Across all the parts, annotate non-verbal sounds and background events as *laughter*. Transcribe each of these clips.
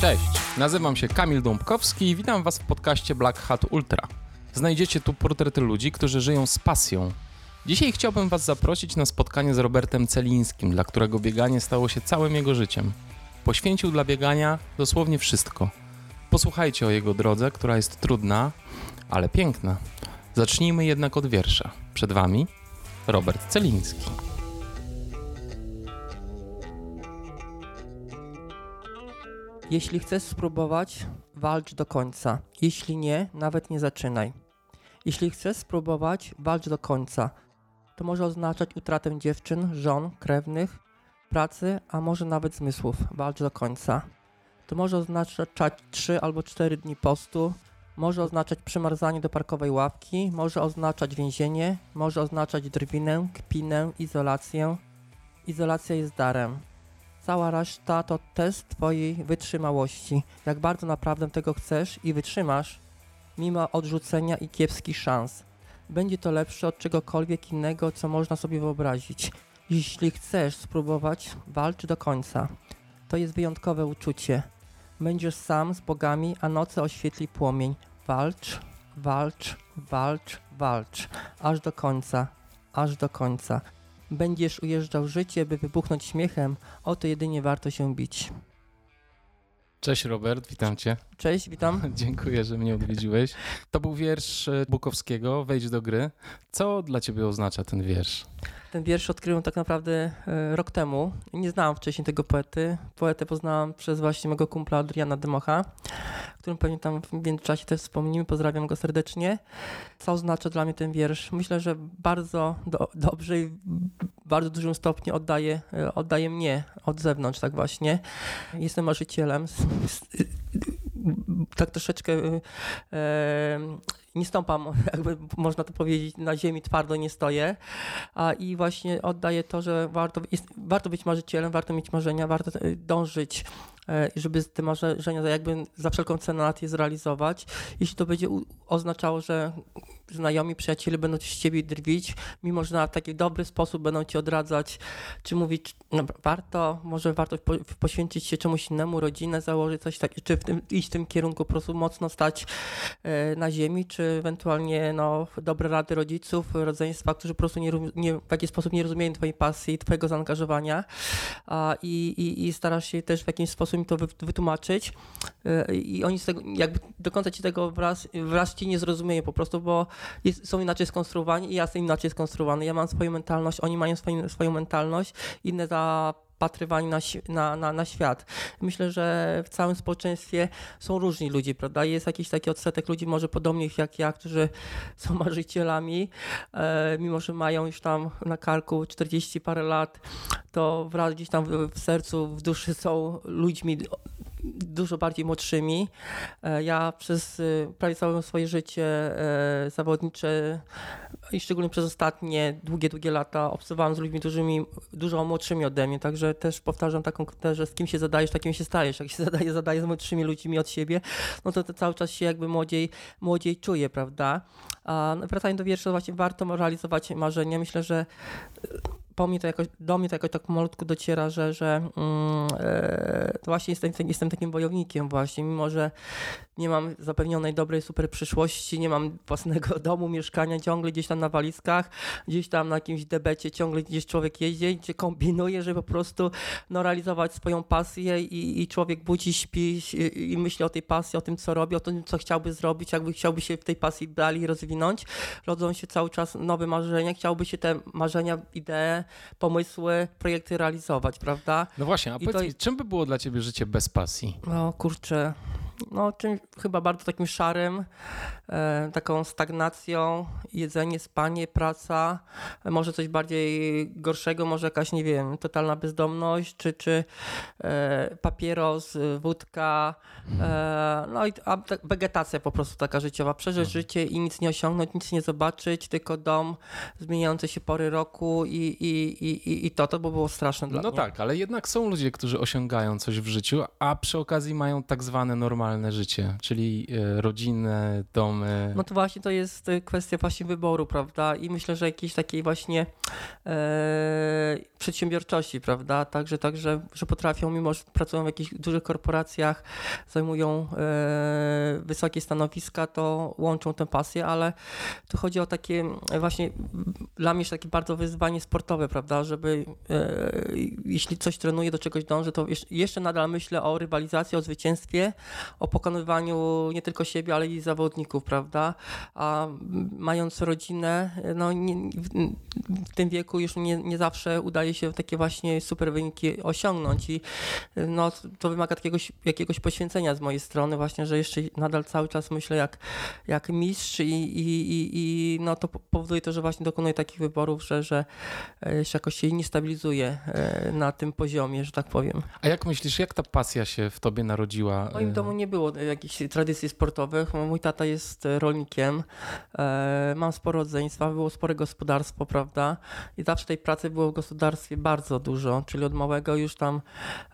Cześć, nazywam się Kamil Dąbkowski i witam Was w podcaście Black Hat Ultra. Znajdziecie tu portrety ludzi, którzy żyją z pasją. Dzisiaj chciałbym Was zaprosić na spotkanie z Robertem Celińskim, dla którego bieganie stało się całym jego życiem. Poświęcił dla biegania dosłownie wszystko. Posłuchajcie o jego drodze, która jest trudna, ale piękna. Zacznijmy jednak od wiersza. Przed Wami Robert Celiński. Jeśli chcesz spróbować, walcz do końca. Jeśli nie, nawet nie zaczynaj. Jeśli chcesz spróbować, walcz do końca. To może oznaczać utratę dziewczyn, żon, krewnych, pracy, a może nawet zmysłów. Walcz do końca. To może oznaczać 3 albo 4 dni postu, może oznaczać przymarzanie do parkowej ławki, może oznaczać więzienie, może oznaczać drwinę, kpinę, izolację. Izolacja jest darem. Cała reszta to test Twojej wytrzymałości. Jak bardzo naprawdę tego chcesz i wytrzymasz, mimo odrzucenia i kiepskich szans. Będzie to lepsze od czegokolwiek innego, co można sobie wyobrazić. Jeśli chcesz spróbować, walcz do końca. To jest wyjątkowe uczucie. Będziesz sam z bogami, a noce oświetli płomień. Walcz, walcz, walcz, walcz, aż do końca, aż do końca. Będziesz ujeżdżał życie, by wybuchnąć śmiechem, o to jedynie warto się bić. Cześć Robert, witam Cię. Cześć, witam. *laughs* Dziękuję, że mnie odwiedziłeś. To był wiersz e, Bukowskiego, Wejdź do gry. Co dla Ciebie oznacza ten wiersz? Ten wiersz odkryłem tak naprawdę e, rok temu. Nie znałam wcześniej tego poety. Poetę poznałam przez właśnie mojego kumpla Adriana Democha, którym pewnie tam w międzyczasie też wspomnimy. Pozdrawiam go serdecznie. Co oznacza dla mnie ten wiersz? Myślę, że bardzo do, dobrze i w bardzo dużym stopniu oddaje, e, oddaje mnie od zewnątrz, tak właśnie. Jestem marzycielem. Tak troszeczkę e, nie stąpam, *laughs* jakby można to powiedzieć, na ziemi twardo nie stoję. A, I właśnie oddaję to, że warto, jest, warto być marzycielem, warto mieć marzenia, warto e, dążyć, e, żeby te marzenia jakby za wszelką cenę lat je zrealizować. Jeśli to będzie oznaczało, że znajomi, przyjaciele będą z ciebie drwić, mimo że na taki dobry sposób będą ci odradzać, czy mówić, no, warto, może warto po, poświęcić się czemuś innemu, rodzinę założyć, coś takiego, czy w tym, iść w tym kierunku, po prostu mocno stać e, na ziemi, czy ewentualnie no, dobre rady rodziców, rodzeństwa, którzy po prostu nie, nie, w jakiś sposób nie rozumieją twojej pasji, twojego zaangażowania a, i, i, i starasz się też w jakiś sposób im to wytłumaczyć e, i oni z tego, jakby do końca ci tego wraz, wraz ci nie zrozumieją po prostu, bo jest, są inaczej skonstruowani i ja jestem inaczej skonstruowany. Ja mam swoją mentalność, oni mają swoją, swoją mentalność, inne zapatrywanie na, na, na, na świat. Myślę, że w całym społeczeństwie są różni ludzie, prawda? Jest jakiś taki odsetek ludzi może podobnych jak ja, którzy *laughs* są marzycielami, e, mimo że mają już tam na karku 40 parę lat, to wraz gdzieś tam w, w sercu, w duszy są ludźmi dużo bardziej młodszymi. E, ja przez e, prawie całe swoje życie e, zawodnicze i szczególnie przez ostatnie długie, długie lata obcowałem z ludźmi dużymi, dużo młodszymi ode mnie, także też powtarzam taką że z kim się zadajesz, takim się stajesz. Jak się *laughs* zadaje, zadaje z młodszymi ludźmi od siebie, no to, to cały czas się jakby młodziej, młodziej czuje, prawda? A wracając do wiersza, właśnie warto realizować marzenia. Myślę, że po mnie to jakoś, do mnie to jakoś tak malutko dociera, że, że e, to właśnie jestem, jestem takim wojownikiem właśnie, mimo że nie mam zapewnionej dobrej super przyszłości, nie mam własnego *laughs* domu, mieszkania, ciągle gdzieś tam na walizkach, gdzieś tam na jakimś debecie, ciągle gdzieś człowiek jeździ, gdzie kombinuje, żeby po prostu no, realizować swoją pasję i, i człowiek budzi, śpi i, i myśli o tej pasji, o tym, co robi, o tym, co chciałby zrobić, jakby chciałby się w tej pasji dalej rozwinąć. Rodzą się cały czas nowe marzenia, chciałby się te marzenia, idee, pomysły, projekty realizować, prawda? No właśnie, a powiedz to... mi, czym by było dla ciebie życie bez pasji? No kurczę, no, czymś chyba bardzo takim szarym, e, taką stagnacją, jedzenie, spanie, praca, może coś bardziej gorszego, może jakaś, nie wiem, totalna bezdomność, czy, czy e, papieros, wódka, e, no i a, tak, wegetacja po prostu taka życiowa, przeżyć mhm. życie i nic nie osiągnąć, nic nie zobaczyć, tylko dom, zmieniające się pory roku i, i, i, i to, to by było straszne dla no mnie. No tak, ale jednak są ludzie, którzy osiągają coś w życiu, a przy okazji mają tak zwane normalne normalne życie, czyli e, rodzinę, domy. No to właśnie to jest kwestia właśnie wyboru, prawda? I myślę, że jakiejś takiej właśnie e, przedsiębiorczości, prawda? Także, także, że potrafią, mimo że pracują w jakichś dużych korporacjach, zajmują e, wysokie stanowiska, to łączą tę pasję, ale tu chodzi o takie właśnie dla mnie takie bardzo wyzwanie sportowe, prawda? Żeby e, jeśli coś trenuję, do czegoś dążę, to jeszcze nadal myślę o rywalizacji, o zwycięstwie, o pokonywaniu nie tylko siebie, ale i zawodników, prawda? A mając rodzinę, no nie, w tym wieku już nie, nie zawsze udaje się takie właśnie super wyniki osiągnąć i no, to wymaga jakiegoś, jakiegoś poświęcenia z mojej strony właśnie, że jeszcze nadal cały czas myślę jak, jak mistrz i, i, i, i no, to powoduje to, że właśnie dokonuję takich wyborów, że, że jeszcze jakoś się nie stabilizuje e, na tym poziomie, że tak powiem. A jak myślisz, jak ta pasja się w tobie narodziła? W moim domu nie było jakichś tradycji sportowych. Mój tata jest rolnikiem, e, mam sporo rodzeństwa, było spore gospodarstwo, prawda? I zawsze tej pracy było w gospodarstwie bardzo dużo, czyli od małego już tam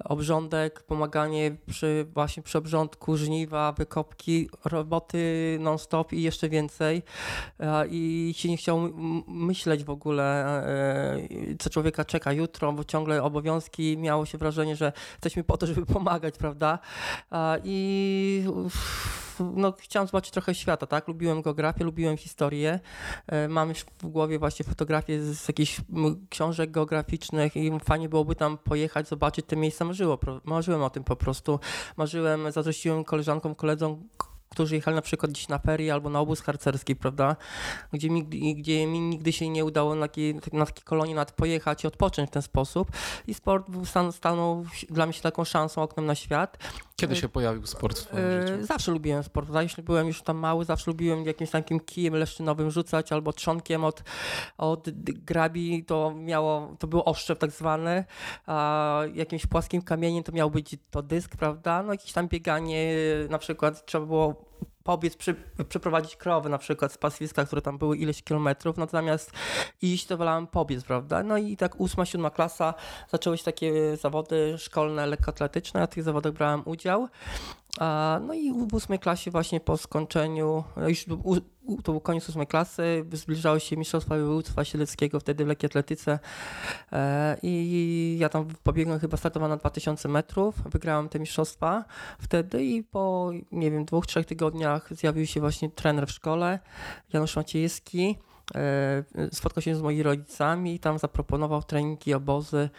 obrządek, pomaganie przy, właśnie przy obrządku, żniwa, wykopki, roboty non-stop i jeszcze więcej. E, I się nie chciał myśleć w ogóle, e, co człowieka czeka jutro, bo ciągle obowiązki, miało się wrażenie, że jesteśmy po to, żeby pomagać, prawda? I no, chciałem zobaczyć trochę świata, tak? Lubiłem geografię, lubiłem historię. E, mam już w głowie właśnie fotografie z jakichś książek geograficznych i fajnie byłoby tam pojechać, zobaczyć te miejsca. Marzyło, marzyłem o tym po prostu. Marzyłem, zazdrościłem koleżankom, koledзom, którzy jechali na przykład gdzieś na ferie albo na obóz harcerski, prawda, gdzie mi, gdzie mi nigdy się nie udało na takie, na nawet pojechać i odpocząć w ten sposób i sport stan, stanął dla mnie się taką szansą, oknem na świat. Kiedy się pojawił sport w twoim życiu? E, zawsze lubiłem sport. Jeśli byłem już tam mały, zawsze lubiłem jakimś takim kijem leszczynowym rzucać albo trzonkiem od, od grabi. To miało, to był oszczep tak zwany, a jakimś płaskim kamieniem to miał być to dysk, prawda? No jakieś tam bieganie, na przykład trzeba było pobiec, przy, przeprowadzić krowy na przykład z paswiska, które tam były ileś kilometrów, no iść, to wolałem pobiec, prawda? No i tak ósma, siódma klasa zaczęły się takie zawody szkolne, lekkoatletyczne, ja w tych zawodach brałem udział. No i w ósmej klasie właśnie po skończeniu, już to był koniec ósmej klasy, zbliżały się Mistrzostwa Województwa Sieleckiego wtedy w lekkiej atletyce. E, i ja tam pobiegłem chyba startowałem na 2000 metrów, wygrałem te mistrzostwa wtedy i po, nie wiem, dwóch, trzech tygodniach zjawił się właśnie trener w szkole, Janusz Maciejski, E, spotkał się z moimi rodzicami i tam zaproponował treningi, obozy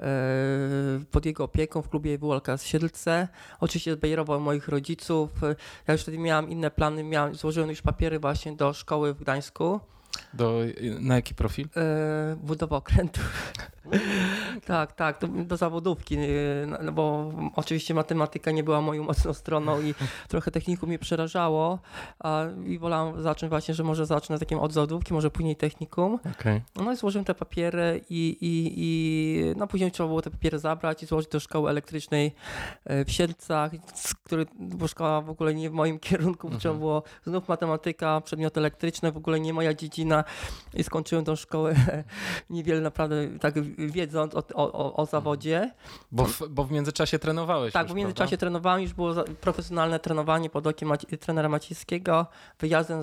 e, pod jego opieką w klubie WLK Siedlce. Oczywiście zbajerował moich rodziców. Ja już wtedy miałam inne plany, miałam, złożyłem już papiery właśnie do szkoły w Gdańsku. Do, na jaki profil? E, budowa okrętów. *laughs* tak, tak, do, do zawodówki, e, no, no bo oczywiście matematyka nie była moją mocną stroną i *laughs* trochę techniku mnie przerażało a, i wolałam zacząć właśnie, że może zacznę takim od zawodówki, może później technikum. Okay. No i złożyłem te papiery i, i, i no później trzeba było te papiery zabrać i złożyć do szkoły elektrycznej e, w Siedlcach, który, bo szkoła w ogóle nie w moim *laughs* kierunku, mhm. trzeba było znów matematyka, przedmioty elektryczne, w ogóle nie moja dziedzina i skończyłem tą szkołę *laughs* niewiele naprawdę tak wiedząc o, o, o zawodzie. Bo w, bo w międzyczasie trenowałeś Tak, już, w międzyczasie prawda? trenowałem, już było profesjonalne trenowanie pod okiem Maci trenera Maciejskiego, wyjazdem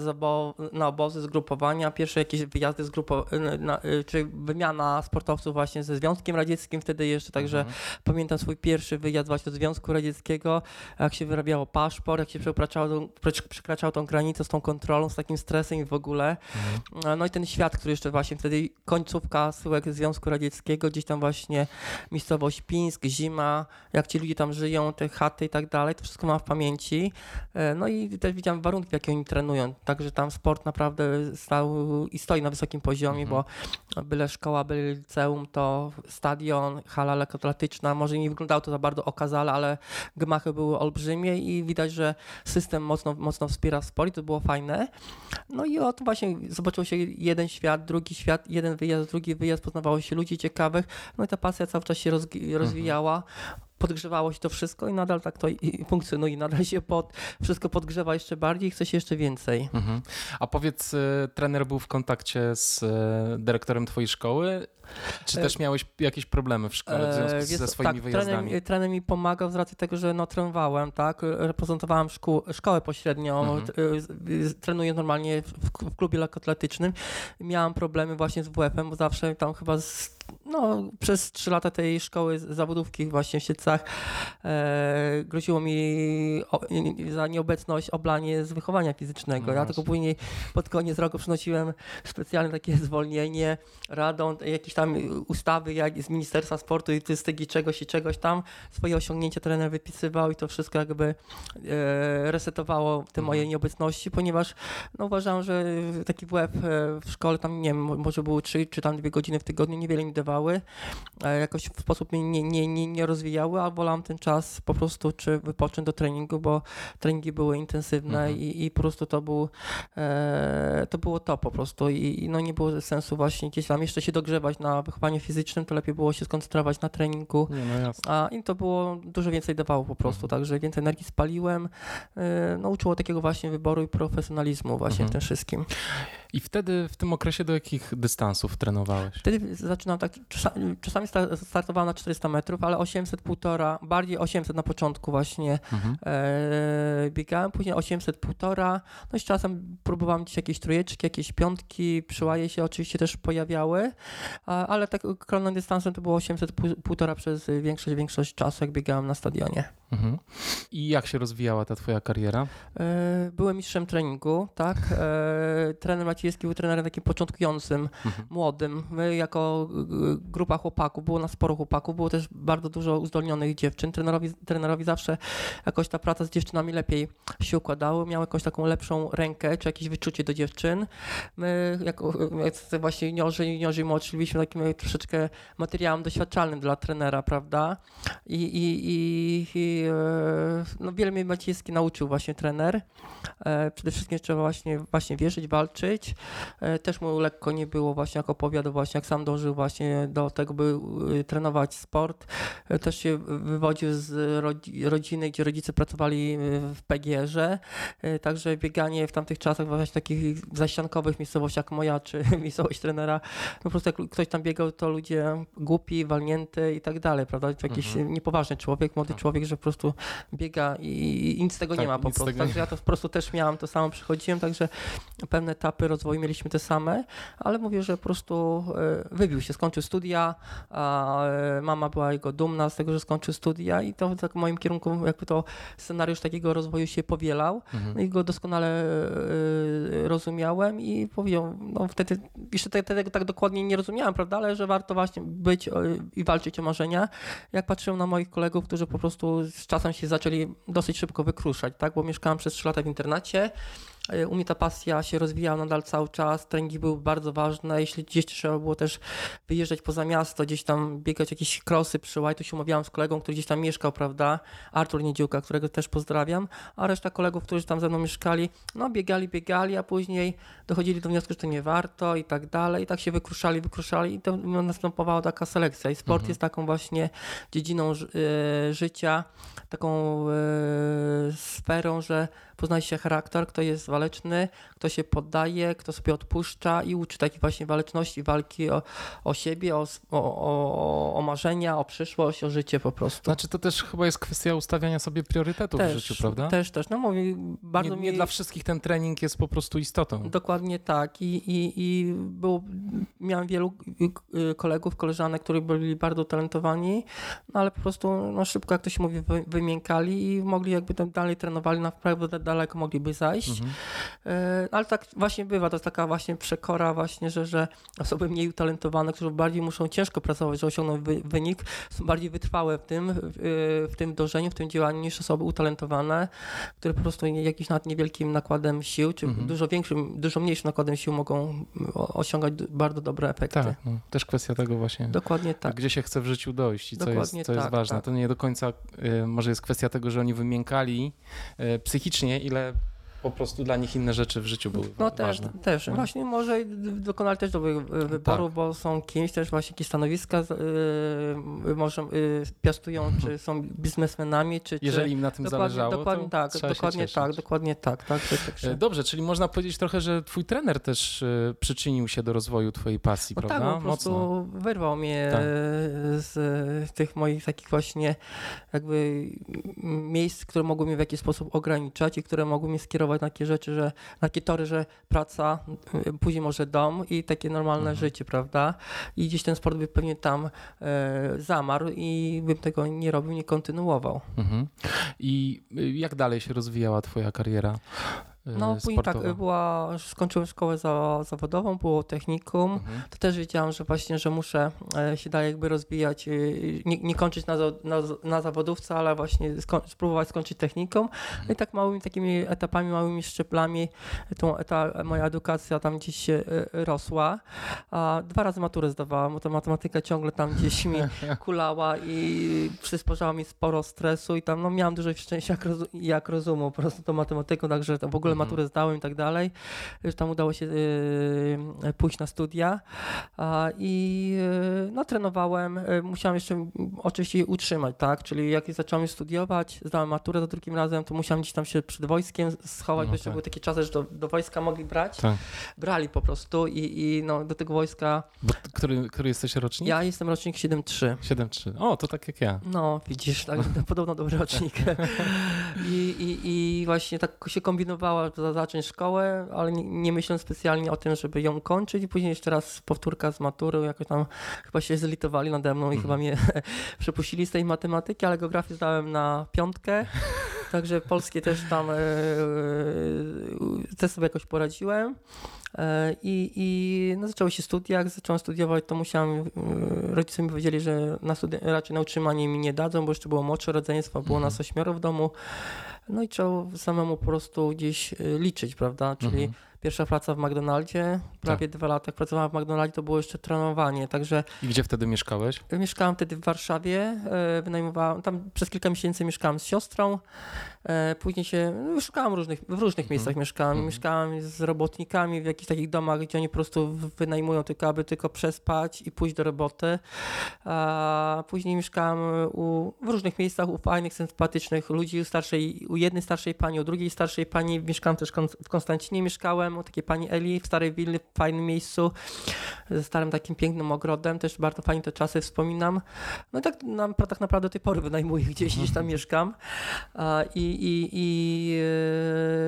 na obozy zgrupowania, pierwsze jakieś wyjazdy z grupo, na, czy wymiana sportowców właśnie ze Związkiem Radzieckim wtedy jeszcze, także mhm. pamiętam swój pierwszy wyjazd właśnie do Związku Radzieckiego, jak się wyrabiało paszport, jak się przekraczało, przekraczało tą granicę z tą kontrolą, z takim stresem i w ogóle. Mhm. No i ten świat, który jeszcze właśnie wtedy końcówka syłek Związku Radzieckiego, gdzieś tam właśnie miejscowość Pińsk, zima, jak ci ludzie tam żyją, te chaty i tak dalej, to wszystko mam w pamięci. E, no i też widziałem warunki, w jakie oni trenują, także tam sport naprawdę stał i stoi na wysokim poziomie, mhm. bo byle szkoła, byle liceum, to stadion, hala lekkoatletyczna, może nie wyglądało to za bardzo okazale, ale gmachy były olbrzymie i widać, że system mocno, mocno wspiera sport to było fajne. No i o to właśnie zobaczyło się jeden świat, drugi świat, jeden wyjazd, drugi wyjazd, poznawało się ludzi ciekawych, no i ta pasja cały czas się rozwijała. Podgrzewało się to wszystko i nadal tak to funkcjonuje, nadal się pod, wszystko podgrzewa jeszcze bardziej i chce się jeszcze więcej. Mhm. A powiedz, y, trener był w kontakcie z y, dyrektorem twojej szkoły? Czy też miałeś jakieś problemy w szkole w związku E, ze wiesz, swoimi tak, wyjazdami? Trener, trener mi pomagał z racji tego, że no, trenowałem, tak? Reprezentowałem szkół, szkołę pośrednią, Mhm. y, trenuję normalnie w, w klubie lekkoatletycznym. Miałam problemy właśnie z WF-em, bo zawsze tam chyba z, no, przez trzy lata tej szkoły z- zawodówki właśnie w Siedcach e, groziło mi o, za nieobecność oblanie z wychowania fizycznego. No ja tylko później pod koniec roku przynosiłem specjalne takie zwolnienie, radą, jakieś tam ustawy jak z Ministerstwa Sportu i Turystyki, czegoś i czegoś tam. Swoje osiągnięcia trener wypisywał i to wszystko jakby e, resetowało te Mhm. moje nieobecności, ponieważ no, uważam, że taki WF e, w szkole tam, nie wiem, mo- może było trzy czy tam dwie godziny w tygodniu, niewiele mi dawały, e, jakoś w sposób mnie nie, nie, nie, nie rozwijały, a wolałam ten czas po prostu czy wypocząć do treningu, bo treningi były intensywne Mhm. i, i po prostu to był e, to było to po prostu I, i no nie było sensu właśnie gdzieś tam jeszcze się dogrzewać na wychowaniu fizycznym, to lepiej było się skoncentrować na treningu. Nie, no. A im to było dużo więcej dawało po prostu, Mhm. także więcej energii spaliłem. E, No, uczyło takiego właśnie wyboru i profesjonalizmu właśnie Mhm. w tym wszystkim. I wtedy w tym okresie do jakich dystansów trenowałeś? Wtedy zaczynam tak, czasami, czasami sta- startowałem na 400 metrów, ale 800, półtora, bardziej 800 na początku właśnie Mhm. e, biegałem, później 800, półtora, no i z czasem próbowałem gdzieś jakieś trójeczki, jakieś piątki, przyłaje się oczywiście też pojawiały, a, ale tak kronem dystansem to było 800, pół- półtora przez większość, większość czasu, jak biegałem na stadionie. Mhm. I jak się rozwijała ta twoja kariera? E, Byłem mistrzem treningu, tak. E, Trener Maciejski był trenerem takim początkującym, Mhm. młodym. My jako y, grupa chłopaków, było nas sporo chłopaków, było też bardzo dużo uzdolnionych dziewczyn. Trenerowi, trenerowi zawsze jakoś ta praca z dziewczynami lepiej się układały, miał jakąś taką lepszą rękę, czy jakieś wyczucie do dziewczyn. My jako jak właśnie juniorzy, juniorzy młodsi byliśmy takim troszeczkę materiałem doświadczalnym dla trenera, prawda? I, i, i, i e, no wiele mnie Maciejski nauczył właśnie trener. E, Przede wszystkim trzeba właśnie, właśnie wierzyć, walczyć. E, Też mu lekko nie było właśnie, jak opowiadał właśnie, jak sam dążył właśnie do tego, by y, trenować sport. E, Też się wywodził z rodzi- rodziny, gdzie rodzice pracowali y, w PGR-ze. E, Także bieganie w tamtych czasach właśnie takich zaściankowych miejscowościach jak moja, czy *laughs* miejscowość trenera, po prostu jak ktoś tam biegał, to ludzie głupi, walnięty i tak dalej, prawda? Jakiś Mhm. niepoważny człowiek, młody Tak. człowiek, że po prostu biega i, i nic z tego Tak, nie ma po prostu. Także ja to po prostu też miałam, to samo przychodziłem, także pewne etapy rozwoju mieliśmy te same, ale mówię, że po prostu e, wybił się, skończył studia, e, mama była jego dumna z tego, że skończył studia i to tak w moim kierunku jakby to scenariusz takiego rozwoju się powielał Mhm. i go doskonale e, rozumiałem i powiedział, no wtedy, jeszcze te- tego tak dokładnie nie rozumiałem, prawda, ale że warto właśnie być i walczyć o marzenia. Jak patrzyłem na moich kolegów, którzy po prostu z czasem się zaczęli dosyć szybko wykruszać, tak, bo mieszkałem przez 3 lata w internacie, U mnie ta pasja się rozwijała nadal cały czas, treningi były bardzo ważne, jeśli gdzieś trzeba było też wyjeżdżać poza miasto, gdzieś tam biegać jakieś krosy przy to się umawiałem z kolegą, który gdzieś tam mieszkał, prawda, Artur Niedziuka, którego też pozdrawiam, a reszta kolegów, którzy tam ze mną mieszkali, no biegali, biegali, a później dochodzili do wniosku, że to nie warto i tak dalej, i tak się wykruszali, wykruszali i to następowała taka selekcja. I sport Mhm. jest taką właśnie dziedziną e, życia, taką e, sferą, że poznaje się charakter, kto jest waleczny, kto się poddaje, kto sobie odpuszcza i uczy takiej właśnie waleczności, walki o, o siebie, o, o, o, marzenia, o przyszłość, o życie po prostu. Znaczy to też chyba jest kwestia ustawiania sobie priorytetów w życiu, prawda? Też, też. No mówię, bardzo nie, nie mi... dla wszystkich ten trening jest po prostu istotą. Dokładnie tak. I, i, i było, miałem wielu y, y, kolegów, koleżanek, którzy byli bardzo talentowani, no ale po prostu no, szybko, jak to się mówi, wy, wymiękali i mogli jakby tam dalej trenowali, naprawdę daleko mogliby zajść. Mhm. E, Ale tak właśnie bywa, to jest taka właśnie przekora właśnie, że, że osoby mniej utalentowane, które bardziej muszą ciężko pracować, żeby osiągnąć wy, wynik, są bardziej wytrwałe w tym, w, w tym dążeniu, w tym działaniu niż osoby utalentowane, które po prostu jakimś nawet niewielkim nakładem sił, czy Mhm. dużo większym, dużo mniejszym nakładem sił mogą osiągać bardzo dobre efekty. Tak, no, też kwestia tego właśnie, Dokładnie tak. gdzie się chce w życiu dojść i co jest, co jest tak, ważne. tak. To nie do końca y, może jest kwestia tego, że oni wymiękali psychicznie, ile po prostu dla nich inne rzeczy w życiu były No wa- też, ważne. też. No. Właśnie może dokonali też dobrych y, wyborów, bo są kimś też właśnie jakieś stanowiska z- y, może y, piastują, *laughs* czy są biznesmenami, czy... czy Jeżeli im na tym dokładnie, zależało, dokładnie tak, dokładnie tak, dokładnie tak, tak, E, także, Dobrze, czyli można powiedzieć trochę, że twój trener też e, przyczynił się do rozwoju twojej pasji, No prawda? tak, bo po prostu Mocno. wyrwał mnie Tak. z tych moich takich właśnie jakby miejsc, które mogły mnie w jakiś sposób ograniczać i które mogły mnie skierować na takie rzeczy, że na takie tory, że praca, y, później może dom i takie normalne Mhm. życie, prawda? I gdzieś ten sport by pewnie tam e, zamarł i bym tego nie robił, nie kontynuował. Mhm. I y, jak dalej się rozwijała twoja kariera No później tak, była, skończyłem szkołę za, zawodową, było technikum, Mhm. to też wiedziałam, że właśnie, że muszę e, się dalej jakby rozwijać, e, nie, nie kończyć na, na, na zawodówce, ale właśnie sko spróbować skończyć techniką. No i tak małymi takimi etapami, małymi szczeplami tą, ta moja edukacja tam gdzieś się e, rosła. A dwa razy maturę zdawałam, bo ta matematyka ciągle tam gdzieś mi *laughs* kulała i przysparzała mi sporo stresu i tam no, miałam dużo szczęścia jak, rozu- jak rozumu po prostu tą matematyką, także w ogóle Mhm. maturę zdałem i tak dalej. Już tam udało się y, pójść na studia i y, no, trenowałem. Y, Musiałem jeszcze oczywiście utrzymać, tak? Czyli jak zacząłem studiować, zdałem maturę za drugim razem, to musiałem gdzieś tam się przed wojskiem schować, No bo jeszcze tak. były takie czasy, że do, do wojska mogli brać. Tak. Brali po prostu i, i no, do tego wojska. Bo, który, który jesteś rocznik? Ja jestem rocznik 7-3. 7-3. O, to tak jak ja. No, widzisz, tak, *laughs* podobno dobry rocznik. *laughs* I, i, I właśnie tak się kombinowała, żeby zacząć szkołę, ale nie, myśląc specjalnie o tym, żeby ją kończyć. I później jeszcze raz powtórka z matury, jakoś tam chyba się zlitowali nade mną i Mhm. chyba mnie *laughs* przepuścili z tej matematyki, ale geografię zdałem na piątkę. *laughs* Także polskie też tam e, e, też sobie jakoś poradziłem. E, I, i no, zaczęły się studia. Jak zacząłem studiować, to musiałem. Rodzice mi powiedzieli, że na studi- raczej na utrzymanie mi nie dadzą, bo jeszcze było młodsze rodzeństwo, było nas ośmioro w domu. No i trzeba samemu po prostu gdzieś liczyć, prawda? Czyli Mhm. Pierwsza praca w McDonaldzie, prawie dwa lata jak pracowałem w McDonaldzie, to było jeszcze trenowanie. Także I gdzie wtedy mieszkałeś? Mieszkałam wtedy w Warszawie, e, wynajmowałam, tam przez kilka miesięcy mieszkałam z siostrą, e, później się, no, szukałam różnych, w różnych miejscach mieszkałam, Mhm. mieszkałam z robotnikami w jakichś takich domach, gdzie oni po prostu wynajmują tylko, aby tylko przespać i pójść do roboty, a później mieszkałam u, w różnych miejscach u fajnych, sympatycznych ludzi, u starszej, u jednej starszej pani, u drugiej starszej pani, mieszkałam też w Konstancinie, mieszkałem u takiej pani Eli w Starej Willi, w fajnym miejscu, ze starym takim pięknym ogrodem, też bardzo fajnie te czasy wspominam. No i tak, na, tak naprawdę do tej pory wynajmuję gdzieś, gdzieś tam *laughs* mieszkam. I, i, i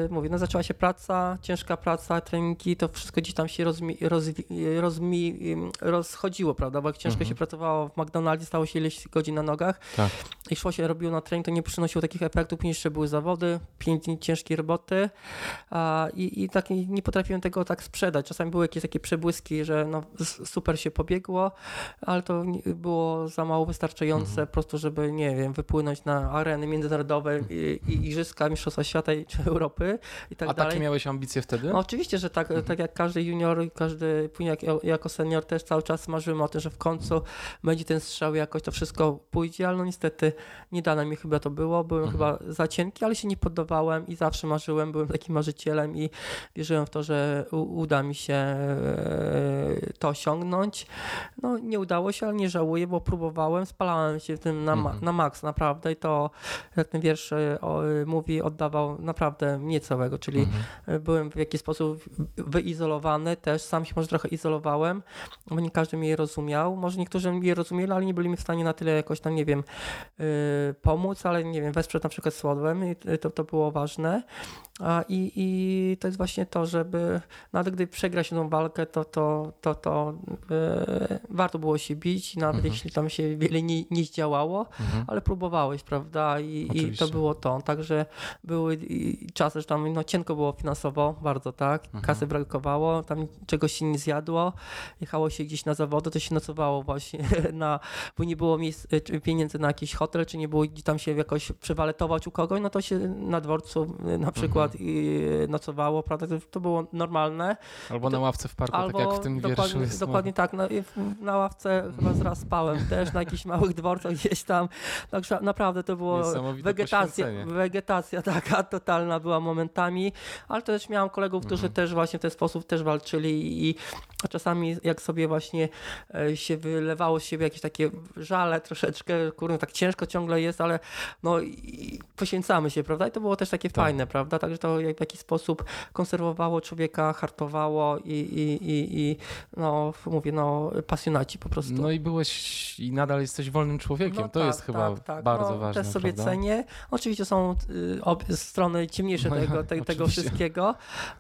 e, mówię, no zaczęła się praca, ciężka praca, treningi, to wszystko gdzieś tam się rozmi, rozwi, rozmi, rozchodziło, prawda, bo jak ciężko Mhm. się pracowało w McDonaldzie, stało się ileś godzin na nogach Tak. i szło się, robiło na trening, to nie przynosiło takich efektów, później jeszcze były zawody, pięć dni ciężkiej roboty i, i tak nie, potrafiłem tego tak sprzedać. Czasami były jakieś takie przebłyski, że no, super się pobiegło, ale to było za mało wystarczające Mhm. po prostu, żeby, nie wiem, wypłynąć na areny międzynarodowe i, i igrzyska, mistrzostwa świata i, czy Europy i tak A dalej. takie miałeś ambicje wtedy? No, oczywiście, że tak, tak jak każdy junior, i każdy później jak, jako senior też cały czas marzyłem o tym, że w końcu będzie ten strzał jakoś to wszystko pójdzie, ale no niestety nie dane mi chyba to było, byłem Mhm. chyba za cienki, ale się nie poddawałem i zawsze marzyłem, byłem takim marzycielem i wierzyłem w to, że uda mi się e, to osiągnąć. No nie udało się, ale nie żałuję, bo próbowałem, spalałem się w tym na, Mhm. na maks naprawdę i to, jak ten wiersz e, o, mówi, oddawał naprawdę mnie całego, czyli Mhm. byłem w jakiś sposób wyizolowany też, sam się może trochę izolowałem, bo nie każdy mnie rozumiał. Może niektórzy mnie rozumieli, ale nie byli mi w stanie na tyle jakoś tam, nie wiem, pomóc, ale nie wiem, wesprzeć na przykład słodłem i to, to było ważne. A, i, I to jest właśnie to, żeby nawet gdy przegra się tą walkę, to, to, to, to yy, warto było się bić, nawet Mhm. jeśli tam się wiele nie, nie zdziałało, Mhm. ale próbowałeś, prawda? I, i to było to. Także były czasy, że tam no, cienko było finansowo, bardzo tak. Mhm. Kasy brakowało, tam czegoś się nie zjadło. Jechało się gdzieś na zawody, to się nocowało właśnie *laughs* na, bo nie było miejsc, czy pieniędzy na jakiś hotel, czy nie było gdzie tam się jakoś przywaletować u kogoś, no to się na dworcu y, na przykład Mhm. i nocowało, prawda? To, to było normalne. Albo na ławce w parku, Albo tak jak w tym wierszu dokładnie, jest. dokładnie tak. Na, na ławce chyba zraz spałem *laughs* też, na jakichś małych dworcach gdzieś tam. Także naprawdę to było wegetacja, wegetacja *laughs* taka totalna była momentami, ale też miałem kolegów, którzy Mhm. też właśnie w ten sposób też walczyli i czasami jak sobie właśnie e, się wylewało z siebie jakieś takie żale troszeczkę, kurde, tak ciężko ciągle jest, ale no i poświęcamy się, prawda? I to było też takie Tak. fajne, prawda? Także to w jakiś sposób konserwowało człowieka, hartowało i, i, i, i no mówię, no pasjonaci po prostu. No i byłeś i nadal jesteś wolnym człowiekiem. No to tak, jest chyba tak, tak. bardzo no, ważne. Też sobie prawda? cenię. Oczywiście są y, obie strony ciemniejsze No tego, te, tego wszystkiego,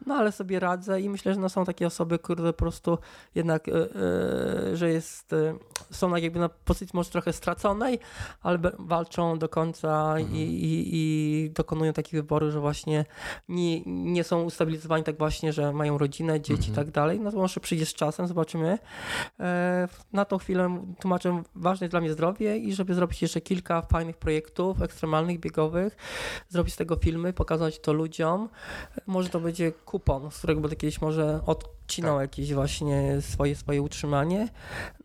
no ale sobie radzę i myślę, że no, są takie osoby, które po prostu jednak, y, y, że jest, y, są tak jakby na pozycji może trochę straconej, ale walczą do końca Mhm. i, i, i dokonują takich wyborów, że właśnie nie, nie są ustabilizowani tak właśnie, że mają rodzinę, dzieci i Mhm. tak dalej. No to może przyjdzie z czasem, zobaczymy. E, Na tą chwilę tłumaczę, ważne jest dla mnie zdrowie i żeby zrobić jeszcze kilka fajnych projektów ekstremalnych, biegowych, zrobić z tego filmy, pokazać to ludziom. Może to będzie kupon, z którego będę kiedyś może odcinał Tak. jakieś właśnie swoje, swoje utrzymanie.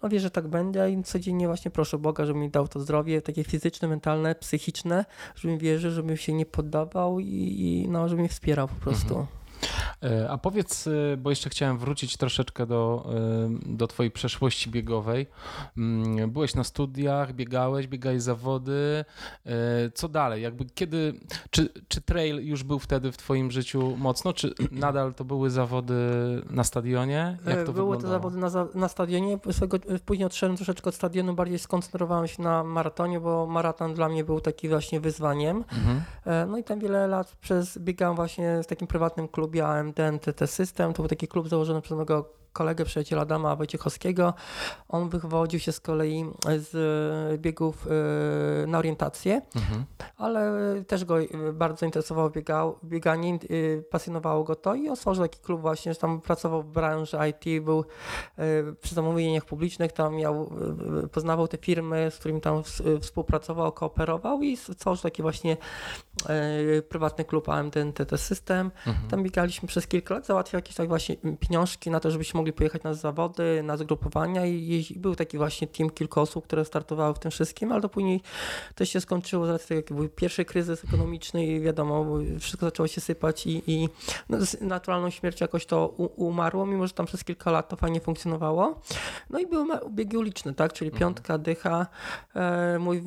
No wierzę, że tak będzie i codziennie właśnie proszę Boga, żeby mi dał to zdrowie takie fizyczne, mentalne, psychiczne, żebym wierzył, żebym się nie poddawał i, i no, żeby mnie wspierał po prostu. Mhm. E, A powiedz, e, bo jeszcze chciałem wrócić troszeczkę do, e, do twojej przeszłości biegowej. Mm, Byłeś na studiach, biegałeś, biegałeś zawody. Co dalej? Jakby kiedy, czy, czy trail już był wtedy w twoim życiu mocno, czy *clears throat* nadal to były zawody na stadionie? Jak to Były wyglądało? to zawody na, na stadionie. Później odszedłem troszeczkę od stadionu, bardziej skoncentrowałem się na maratonie, bo maraton dla mnie był taki właśnie wyzwaniem. Mhm. No i tam wiele lat przez biegałem właśnie w takim prywatnym klubie AMD NTT System. To był taki klub założony przez mojego kolegę, przyjaciela Adama Wojciechowskiego. On wychodził się z kolei z e, biegów e, na orientację Mhm. ale też go y, bardzo interesowało biegał, bieganie, pasjonowało go to i on stworzył taki klub właśnie, że tam pracował w branży IT, był przy zamówieniach publicznych, tam miał, poznawał te firmy, z którymi tam współpracował, kooperował i stworzył taki właśnie prywatny klub AMD NTT System. Mhm. Tam biegaliśmy przez kilka lat, załatwiał jakieś tak właśnie pieniążki na to, żebyśmy mogli pojechać na zawody, na zgrupowania i był taki właśnie team kilku osób, które startowały w tym wszystkim, ale to później to się skończyło z racji tego, jaki był pierwszy kryzys ekonomiczny i wiadomo, wszystko zaczęło się sypać i, i no, z naturalną śmiercią jakoś to u, umarło, mimo że tam przez kilka lat to fajnie funkcjonowało. No i były biegi uliczne, tak, czyli Mhm. piątka, dycha. E, mój,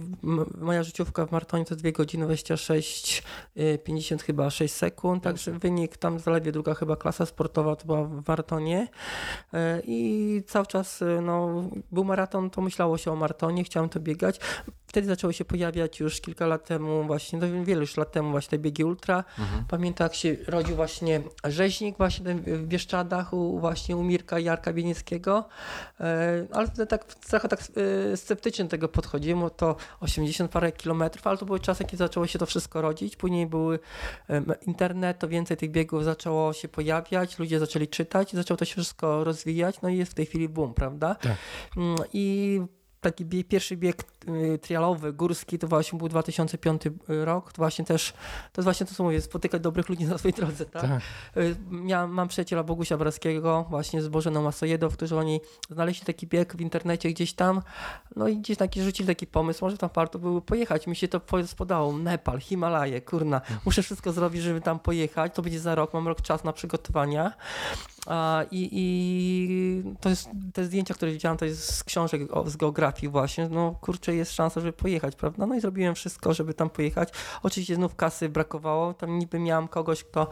moja życiówka w maratonie to 2 godziny 26, y, 50 chyba 6 sekund, także wynik tam zaledwie druga chyba klasa sportowa to była w maratonie E, i cały czas y, no, był maraton, to myślało się o maratonie, chciałem to biegać. Wtedy zaczęły się pojawiać już kilka lat temu właśnie, no wiele już lat temu właśnie te biegi ultra. Mhm. Pamiętam jak się rodził właśnie rzeźnik właśnie w Bieszczadach u, właśnie u Mirka Jarka Bienieckiego, e, ale wtedy tak trochę tak e, sceptycznie do tego podchodziłem, bo to 80 parę kilometrów, ale to były czasy, kiedy zaczęło się to wszystko rodzić, później były internet, to więcej tych biegów zaczęło się pojawiać, ludzie zaczęli czytać i zaczęło to się wszystko rozwijać, no jest w tej chwili boom, prawda? Tak. Mm, I taki pierwszy bieg trialowy, górski, to właśnie był 2005 rok. To właśnie też, to jest właśnie to, co mówię, spotykać dobrych ludzi na swojej drodze, tak? Tak. Y, Miałem, mam przyjaciela Bogusia Braskiego, właśnie z Bożeną Masojedą, którzy oni znaleźli taki bieg w internecie gdzieś tam, no i gdzieś taki rzucili taki pomysł, może tam warto było pojechać. Mi się to po- spodało, Nepal, Himalaje, kurna, muszę wszystko zrobić, żeby tam pojechać, to będzie za rok, mam rok czas na przygotowania. I, I to jest, te zdjęcia, które widziałem, to jest z książek o, z geografii właśnie. No kurczę, jest szansa, żeby pojechać, prawda? No i zrobiłem wszystko, żeby tam pojechać. Oczywiście znów kasy brakowało. Tam niby miałem kogoś, kto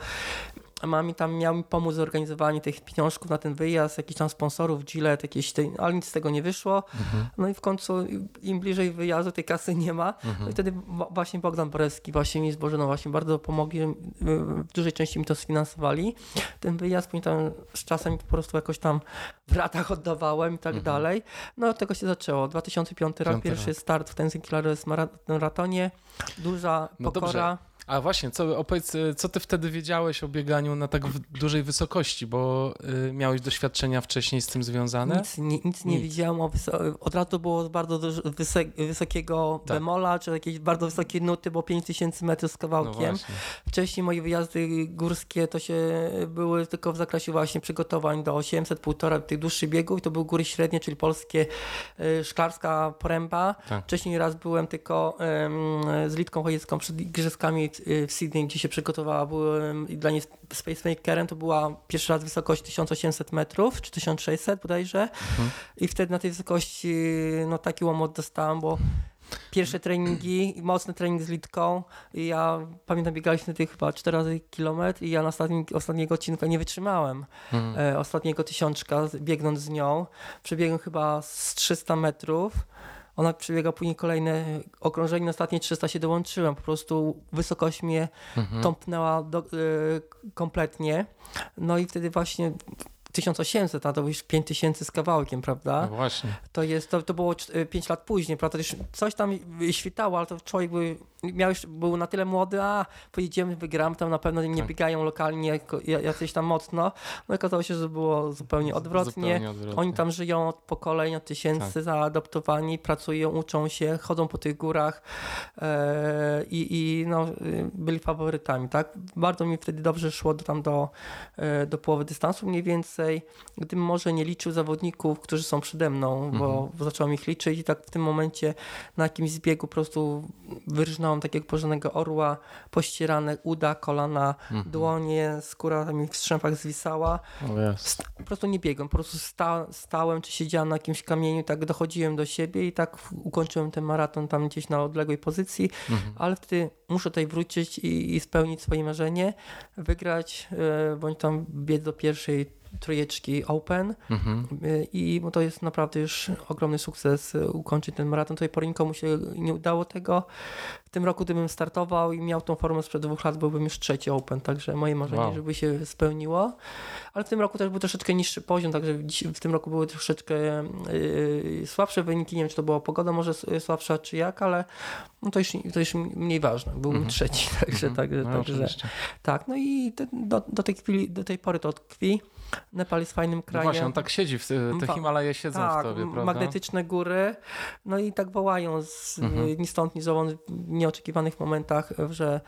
ma mi tam miał mi pomóc w zorganizowaniu tych pieniążków na ten wyjazd, jakichś tam sponsorów, Gillette, jakieś, tej, ale nic z tego nie wyszło. Mhm. No i w końcu im bliżej wyjazdu tej kasy nie ma. No Mhm. i wtedy wa- właśnie Bogdan Borewski, właśnie mi z właśnie bardzo pomogli, w dużej części mi to sfinansowali. Ten wyjazd, później tam z czasem po prostu jakoś tam w ratach oddawałem i tak Mhm. dalej. No od tego się zaczęło. 2005 rok, pierwszy rok. start w Tenzing Clares maratonie. Duża No pokora. A właśnie, co, opowiedz, y, co ty wtedy wiedziałeś o bieganiu na tak dużej wysokości, bo y, miałeś doświadczenia wcześniej z tym związane? Nic, nie, nic nie Nic. widziałem. O wyso- od razu było bardzo wysok- wysokiego Tak. bemola, czy jakieś bardzo wysokie nuty, bo 5000 metrów z No kawałkiem. właśnie. Wcześniej moje wyjazdy górskie to się były tylko w zakresie właśnie przygotowań do 800, półtora tych dłuższych biegów. To były góry średnie, czyli polskie y, Szklarska Poręba. Tak. Wcześniej raz byłem tylko em, z Litką Chojecką przed igrzyskami y, w Sydney, gdzie się przygotowała. Byłem i dla niej spacemakerem. To była pierwszy raz wysokość 1800 metrów, czy 1600 bodajże. I wtedy na tej wysokości no taki łomot dostałem, bo pierwsze treningi, mocny trening z Litką i ja pamiętam biegaliśmy tych chyba 4 razy kilometr i ja na ostatnim, ostatniego odcinka nie wytrzymałem. Mhm. E, ostatniego tysiączka, biegnąc z nią. Przebiegłem chyba z 300 metrów. Ona przebiega później kolejne okrążenie, ostatnie 300 się dołączyłem. Po prostu wysokość mnie Mhm. tąpnęła do, e, kompletnie. No i wtedy właśnie 1800, a to już 5000 z kawałkiem, prawda? No właśnie. To jest, to, to było 5 lat później, prawda? Już coś tam świtało, ale to człowiek był, miał już, był na tyle młody, a pojedziemy, wygram, tam na pewno nie Tak. biegają lokalnie jacyś tam mocno. No i okazało się, że było zupełnie odwrotnie. Zupełnie odwrotnie. Oni tam żyją od pokoleń, od tysięcy, Tak. zaadoptowani, pracują, uczą się, chodzą po tych górach e, i, i no, y, byli faworytami, tak? Bardzo mi wtedy dobrze szło do, tam do, e, do połowy dystansu mniej więcej. Gdybym może nie liczył zawodników, którzy są przede mną, bo zacząłem ich liczyć i tak w tym momencie na jakimś zbiegu po prostu wyrżnąłem takiego porządnego orła, pościerane uda, kolana, dłonie, skóra mi w strzępach zwisała. O jest. Sta- po prostu nie biegłem, po prostu sta, stałem czy siedziałem na jakimś kamieniu, tak dochodziłem do siebie i tak ukończyłem ten maraton tam gdzieś na odległej pozycji, ale wtedy muszę tutaj wrócić i, i spełnić swoje marzenie, wygrać e, bądź tam biec do pierwszej trójeczki Open Mhm. e, i bo to jest naprawdę już ogromny sukces e, ukończyć ten maraton. Tej pory nikomu się nie udało tego. W tym roku gdybym startował i miał tą formę sprzed dwóch lat, byłbym już trzeci Open, także moje marzenie, Wow. żeby się spełniło. Ale w tym roku też był troszeczkę niższy poziom, także w tym roku były troszeczkę yy, słabsze wyniki. Nie wiem, czy to była pogoda może s- słabsza, czy jak, ale no to, już, to już mniej ważne. Byłbym trzeci, *laughs* także, także, No, także tak. No i do, do, tej chwili, do tej pory to tkwi. Nepal jest fajnym No krajem. właśnie, on tak siedzi, w, te Himalaje siedzą tak, w tobie, prawda? magnetyczne góry. No i tak wołają z, Mhm. ni stąd, ni zowąd w nieoczekiwanych momentach, że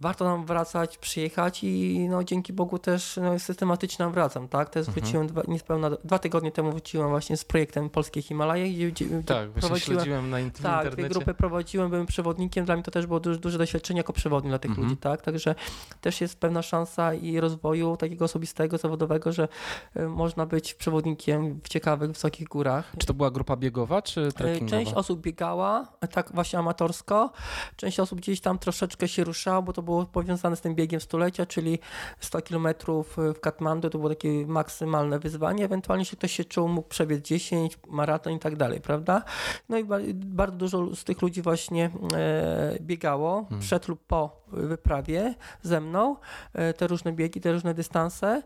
warto nam wracać, przyjechać i no, dzięki Bogu też no, systematycznie nam wracam, tak? Też Mhm. wróciłem dwa, niespełna dwa tygodnie temu wróciłem właśnie z projektem Polskie Himalaje, gdzie, gdzie, Tak, prowadziłem śledziłem na int- tak, dwie internecie. grupy prowadziłem, byłem przewodnikiem, dla mnie to też było duże, duże doświadczenie jako przewodnik dla tych Mhm. ludzi, tak? Także też jest pewna szansa i rozwoju takiego osobistego, zawodowego, że y, można być przewodnikiem w ciekawych, wysokich górach. Czy to była grupa biegowa, czy Y, trekkingowa? Część osób biegała, tak właśnie amatorsko, część osób gdzieś tam troszeczkę się ruszała, bo to było powiązane z tym biegiem stulecia, czyli 100 km w Katmandu, to było takie maksymalne wyzwanie, ewentualnie jeśli ktoś się czuł, mógł przebiec 10, maraton i tak dalej, prawda? No i ba- bardzo dużo z tych ludzi właśnie e, biegało przed lub po wyprawie ze mną, e, te różne biegi, te różne dystanse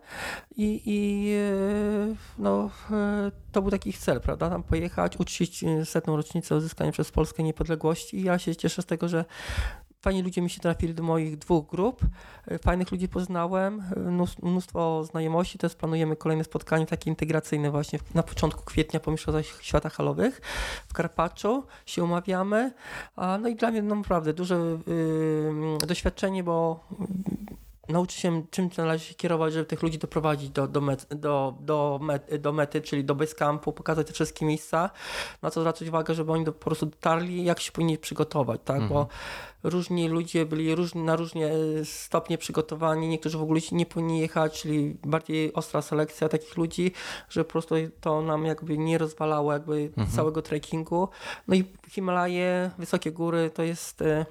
i, i e, no, to był taki ich cel, prawda? Tam pojechać, uczcić setną rocznicę uzyskania przez Polskę niepodległości i ja się cieszę z tego, że Fajni ludzie mi się trafili do moich dwóch grup. E, Fajnych ludzi poznałem, e, mnóstwo, znajomości. Teraz planujemy kolejne spotkanie takie integracyjne właśnie na początku kwietnia po Mistrzostwach Świata Halowych w Karpaczu. Się umawiamy. No i dla mnie no, naprawdę duże y, doświadczenie, bo nauczy się, czym należy się kierować, żeby tych ludzi doprowadzić do, do, met, do, do, met, do mety, czyli do basecampu, pokazać te wszystkie miejsca, na co zwracać uwagę, żeby oni do, po prostu dotarli, jak się powinni przygotować, tak, bo różni ludzie byli różni, na różne stopnie przygotowani, niektórzy w ogóle nie powinni jechać, czyli bardziej ostra selekcja takich ludzi, że po prostu to nam jakby nie rozwalało jakby całego trekkingu. No i Himalaje, wysokie góry to jest e,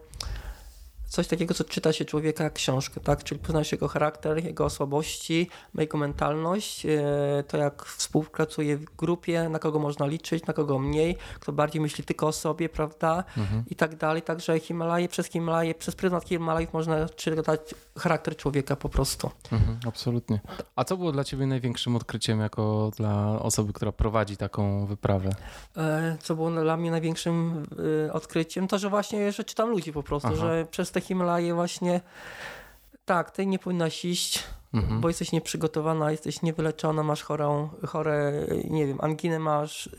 coś takiego, co czyta się człowieka jak książkę, tak? Czyli pozna się jego charakter, jego słabości, jego mentalność, e, to jak współpracuje w grupie, na kogo można liczyć, na kogo mniej, kto bardziej myśli tylko o sobie, prawda? I tak dalej. Także Himalaje, przez Himalaje, przez pryzmat Himalajów można czytać charakter człowieka po prostu. Mhm, absolutnie. A co było dla ciebie największym odkryciem jako dla osoby, która prowadzi taką wyprawę? E, Co było dla mnie największym e, odkryciem, to że właśnie, że czytam ludzi po prostu, Aha. że przez te te Himalaje właśnie, tak, ty nie powinnaś iść, Mhm. bo jesteś nieprzygotowana, jesteś niewyleczona, masz chorą, chore, nie wiem, anginę masz,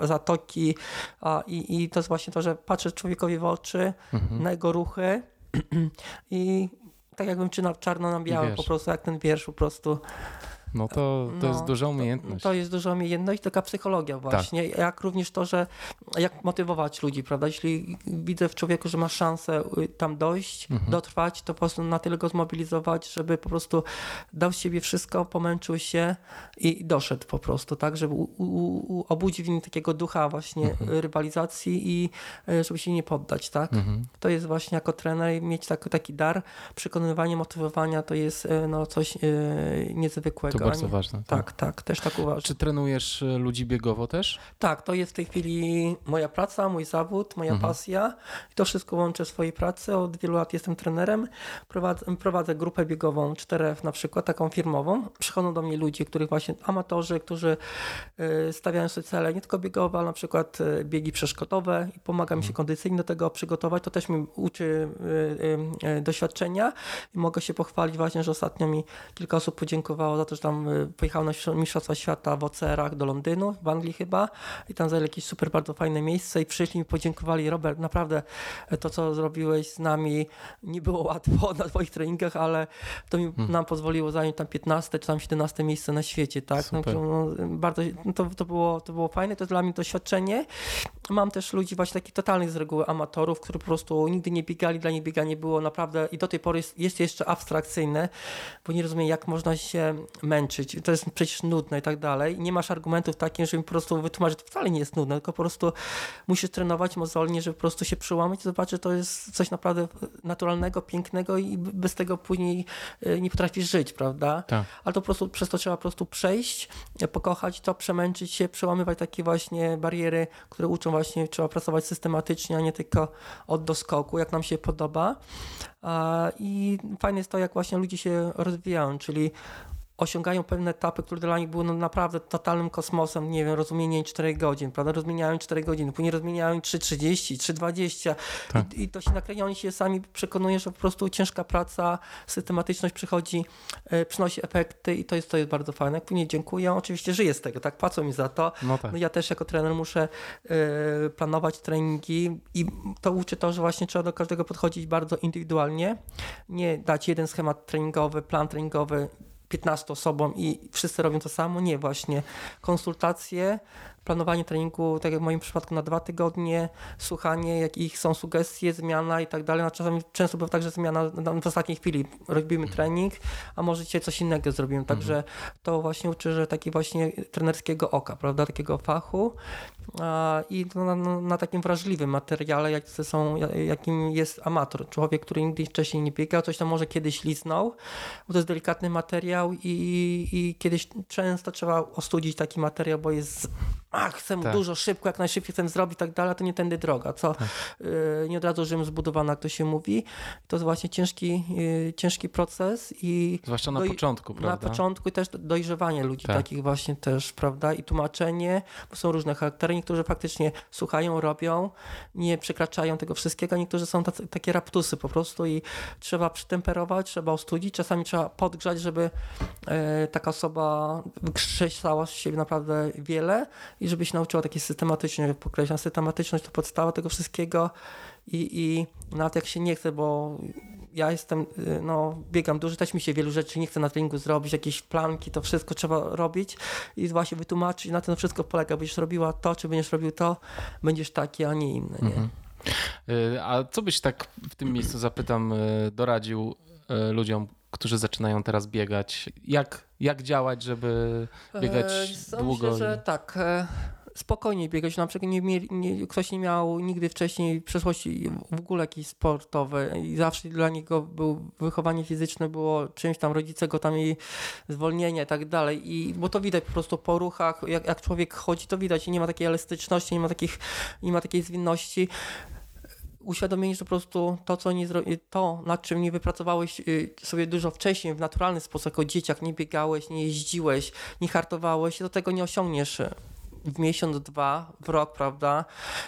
yy, zatoki a, i, i to jest właśnie to, że patrzę człowiekowi w oczy, Mhm. na jego ruchy *clears throat* i tak jakbym czy na czarno na białe, po prostu jak ten wiersz po prostu. No to, to No, jest duża umiejętność. To jest duża umiejętność, taka psychologia właśnie. Jak również to, że jak motywować ludzi, prawda? Jeśli widzę w człowieku, że ma szansę y, tam dojść, Mhm. dotrwać, to po prostu na tyle go zmobilizować, żeby po prostu dał z siebie wszystko, pomęczył się i doszedł po prostu, tak? Żeby u, u, u, obudzić w nim takiego ducha właśnie Mhm. rywalizacji i y, żeby się nie poddać, tak? Mhm. To jest właśnie jako trener mieć tak, taki dar, przekonywanie, motywowania to jest y, no, coś niezwykłego. To bardzo ważne. tak, tak, też tak uważam. Czy trenujesz e, ludzi biegowo też? Tak, to jest w tej chwili moja praca, mój zawód, moja Mhm. pasja. I to wszystko łączę w swojej pracy. Od wielu lat jestem trenerem. Prowadzę, prowadzę grupę biegową 4F na przykład, taką firmową. Przychodzą do mnie ludzie, których właśnie amatorzy, którzy y, stawiają sobie cele nie tylko biegowe, ale na przykład y, biegi przeszkodowe i pomaga mi się kondycyjnie do tego przygotować. To też mi uczy doświadczenia i mogę się pochwalić właśnie, że ostatnio mi kilka osób podziękowało za to, że tam y, pojechał na Mistrzostwa Świata w ocerach do Londynu, w Anglii chyba i tam zajęli jakieś super bardzo fajne miejsce i przyszli mi podziękowali Robert, naprawdę e, to co zrobiłeś z nami nie było łatwo *laughs* na twoich treningach, ale to mi, nam pozwoliło zająć tam 15 czy tam 17 miejsce na świecie, tak? No, no, bardzo, no, to, to, było, to było fajne, to dla mnie doświadczenie. Mam też ludzi właśnie takich totalnych z reguły amatorów, którzy po prostu nigdy nie biegali, dla nich bieganie było naprawdę i do tej pory jest, jest jeszcze abstrakcyjne, bo nie rozumiem jak można się męczyć. To jest przecież nudne i tak dalej. Nie masz argumentów takich, żeby mi po prostu wytłumaczyć, że to wcale nie jest nudne, tylko po prostu musisz trenować mozolnie, żeby po prostu się przełamać i zobaczyć, że to jest coś naprawdę naturalnego, pięknego i bez tego później y, nie potrafisz żyć, prawda? Tak. Ale to po prostu przez to trzeba po prostu przejść, e, pokochać to, przemęczyć się, przełamywać takie właśnie bariery, które uczą właśnie, trzeba pracować systematycznie, a nie tylko od doskoku, jak nam się podoba. I fajne jest to, jak właśnie ludzie się rozwijają, czyli osiągają pewne etapy, które dla nich były no naprawdę totalnym kosmosem, nie wiem, rozumienie 4 godzin, prawda, rozmieniają 4 godziny, później rozmieniają 3,30, 3,20 Tak. I, i to się nakręci, oni się sami przekonują, że po prostu ciężka praca, systematyczność przychodzi, e, przynosi efekty i to jest, to jest bardzo fajne. Jak później dziękuję, oczywiście żyję z tego, tak, płacą mi za to, No tak. no ja też jako trener muszę e, planować treningi i to uczy to, że właśnie trzeba do każdego podchodzić bardzo indywidualnie. Nie dać jeden schemat treningowy, plan treningowy 15 osobom i wszyscy robią to samo. Nie, właśnie konsultacje, planowanie treningu, tak jak w moim przypadku na dwa tygodnie, słuchanie, jakich są sugestie, zmiana i tak dalej. No, czasami często bywa tak, że zmiana na- w ostatniej chwili robimy trening, a może dzisiaj coś innego zrobimy. Także to właśnie uczy, że taki właśnie trenerskiego oka, prawda, takiego fachu a, i na, na, takim wrażliwym materiale, jak są, jakim jest amator, człowiek, który nigdy wcześniej nie biegał, coś tam może kiedyś liznął, bo to jest delikatny materiał i, i kiedyś często trzeba ostudzić taki materiał, bo jest a chcę Tak. dużo szybko, jak najszybciej chcę zrobić i tak dalej, to nie tędy droga, co y, nie od razu Rzym zbudowana, jak to się mówi. To jest właśnie ciężki, y, ciężki proces i Zwłaszcza na początku, na prawda? początku i też dojrzewanie ludzi Tak. takich właśnie też, prawda, i tłumaczenie, bo są różne charaktery, niektórzy faktycznie słuchają, robią, nie przekraczają tego wszystkiego, niektórzy są tacy, takie raptusy po prostu i trzeba przytemperować, trzeba ostudzić, czasami trzeba podgrzać, żeby e, taka osoba wykrzesała z siebie naprawdę wiele i żeby się nauczyła takiej systematycznej, podkreślam, systematyczność to podstawa tego wszystkiego i, i nawet jak się nie chce, bo ja jestem, y, no biegam dużo, też mi się wielu rzeczy nie chce na treningu zrobić, jakieś planki, to wszystko trzeba robić i właśnie wytłumaczyć, na tym wszystko polega, będziesz robiła to, czy będziesz robił to, będziesz taki, a nie inny, nie? Mhm. Y, A co byś tak w tym miejscu zapytam, y, doradził ludziom, którzy zaczynają teraz biegać? Jak, jak działać, żeby biegać E, długo? Myślę, że tak. e, Spokojnie biegać. Na przykład nie, nie, ktoś nie miał nigdy wcześniej w przeszłości w ogóle jakiejś sportowej i zawsze dla niego był, wychowanie fizyczne było czymś tam, rodzice go tam i zwolnienia i tak dalej. I, bo to widać po prostu po ruchach, jak, jak człowiek chodzi, to widać i nie ma takiej elastyczności, nie ma, takich, nie ma takiej zwinności uświadomienie, że po prostu to, co nie to, nad czym nie wypracowałeś y, sobie dużo wcześniej, w naturalny sposób, jako dzieciak, nie biegałeś, nie jeździłeś, nie hartowałeś, do tego nie osiągniesz y, w miesiąc, dwa, w rok, prawda?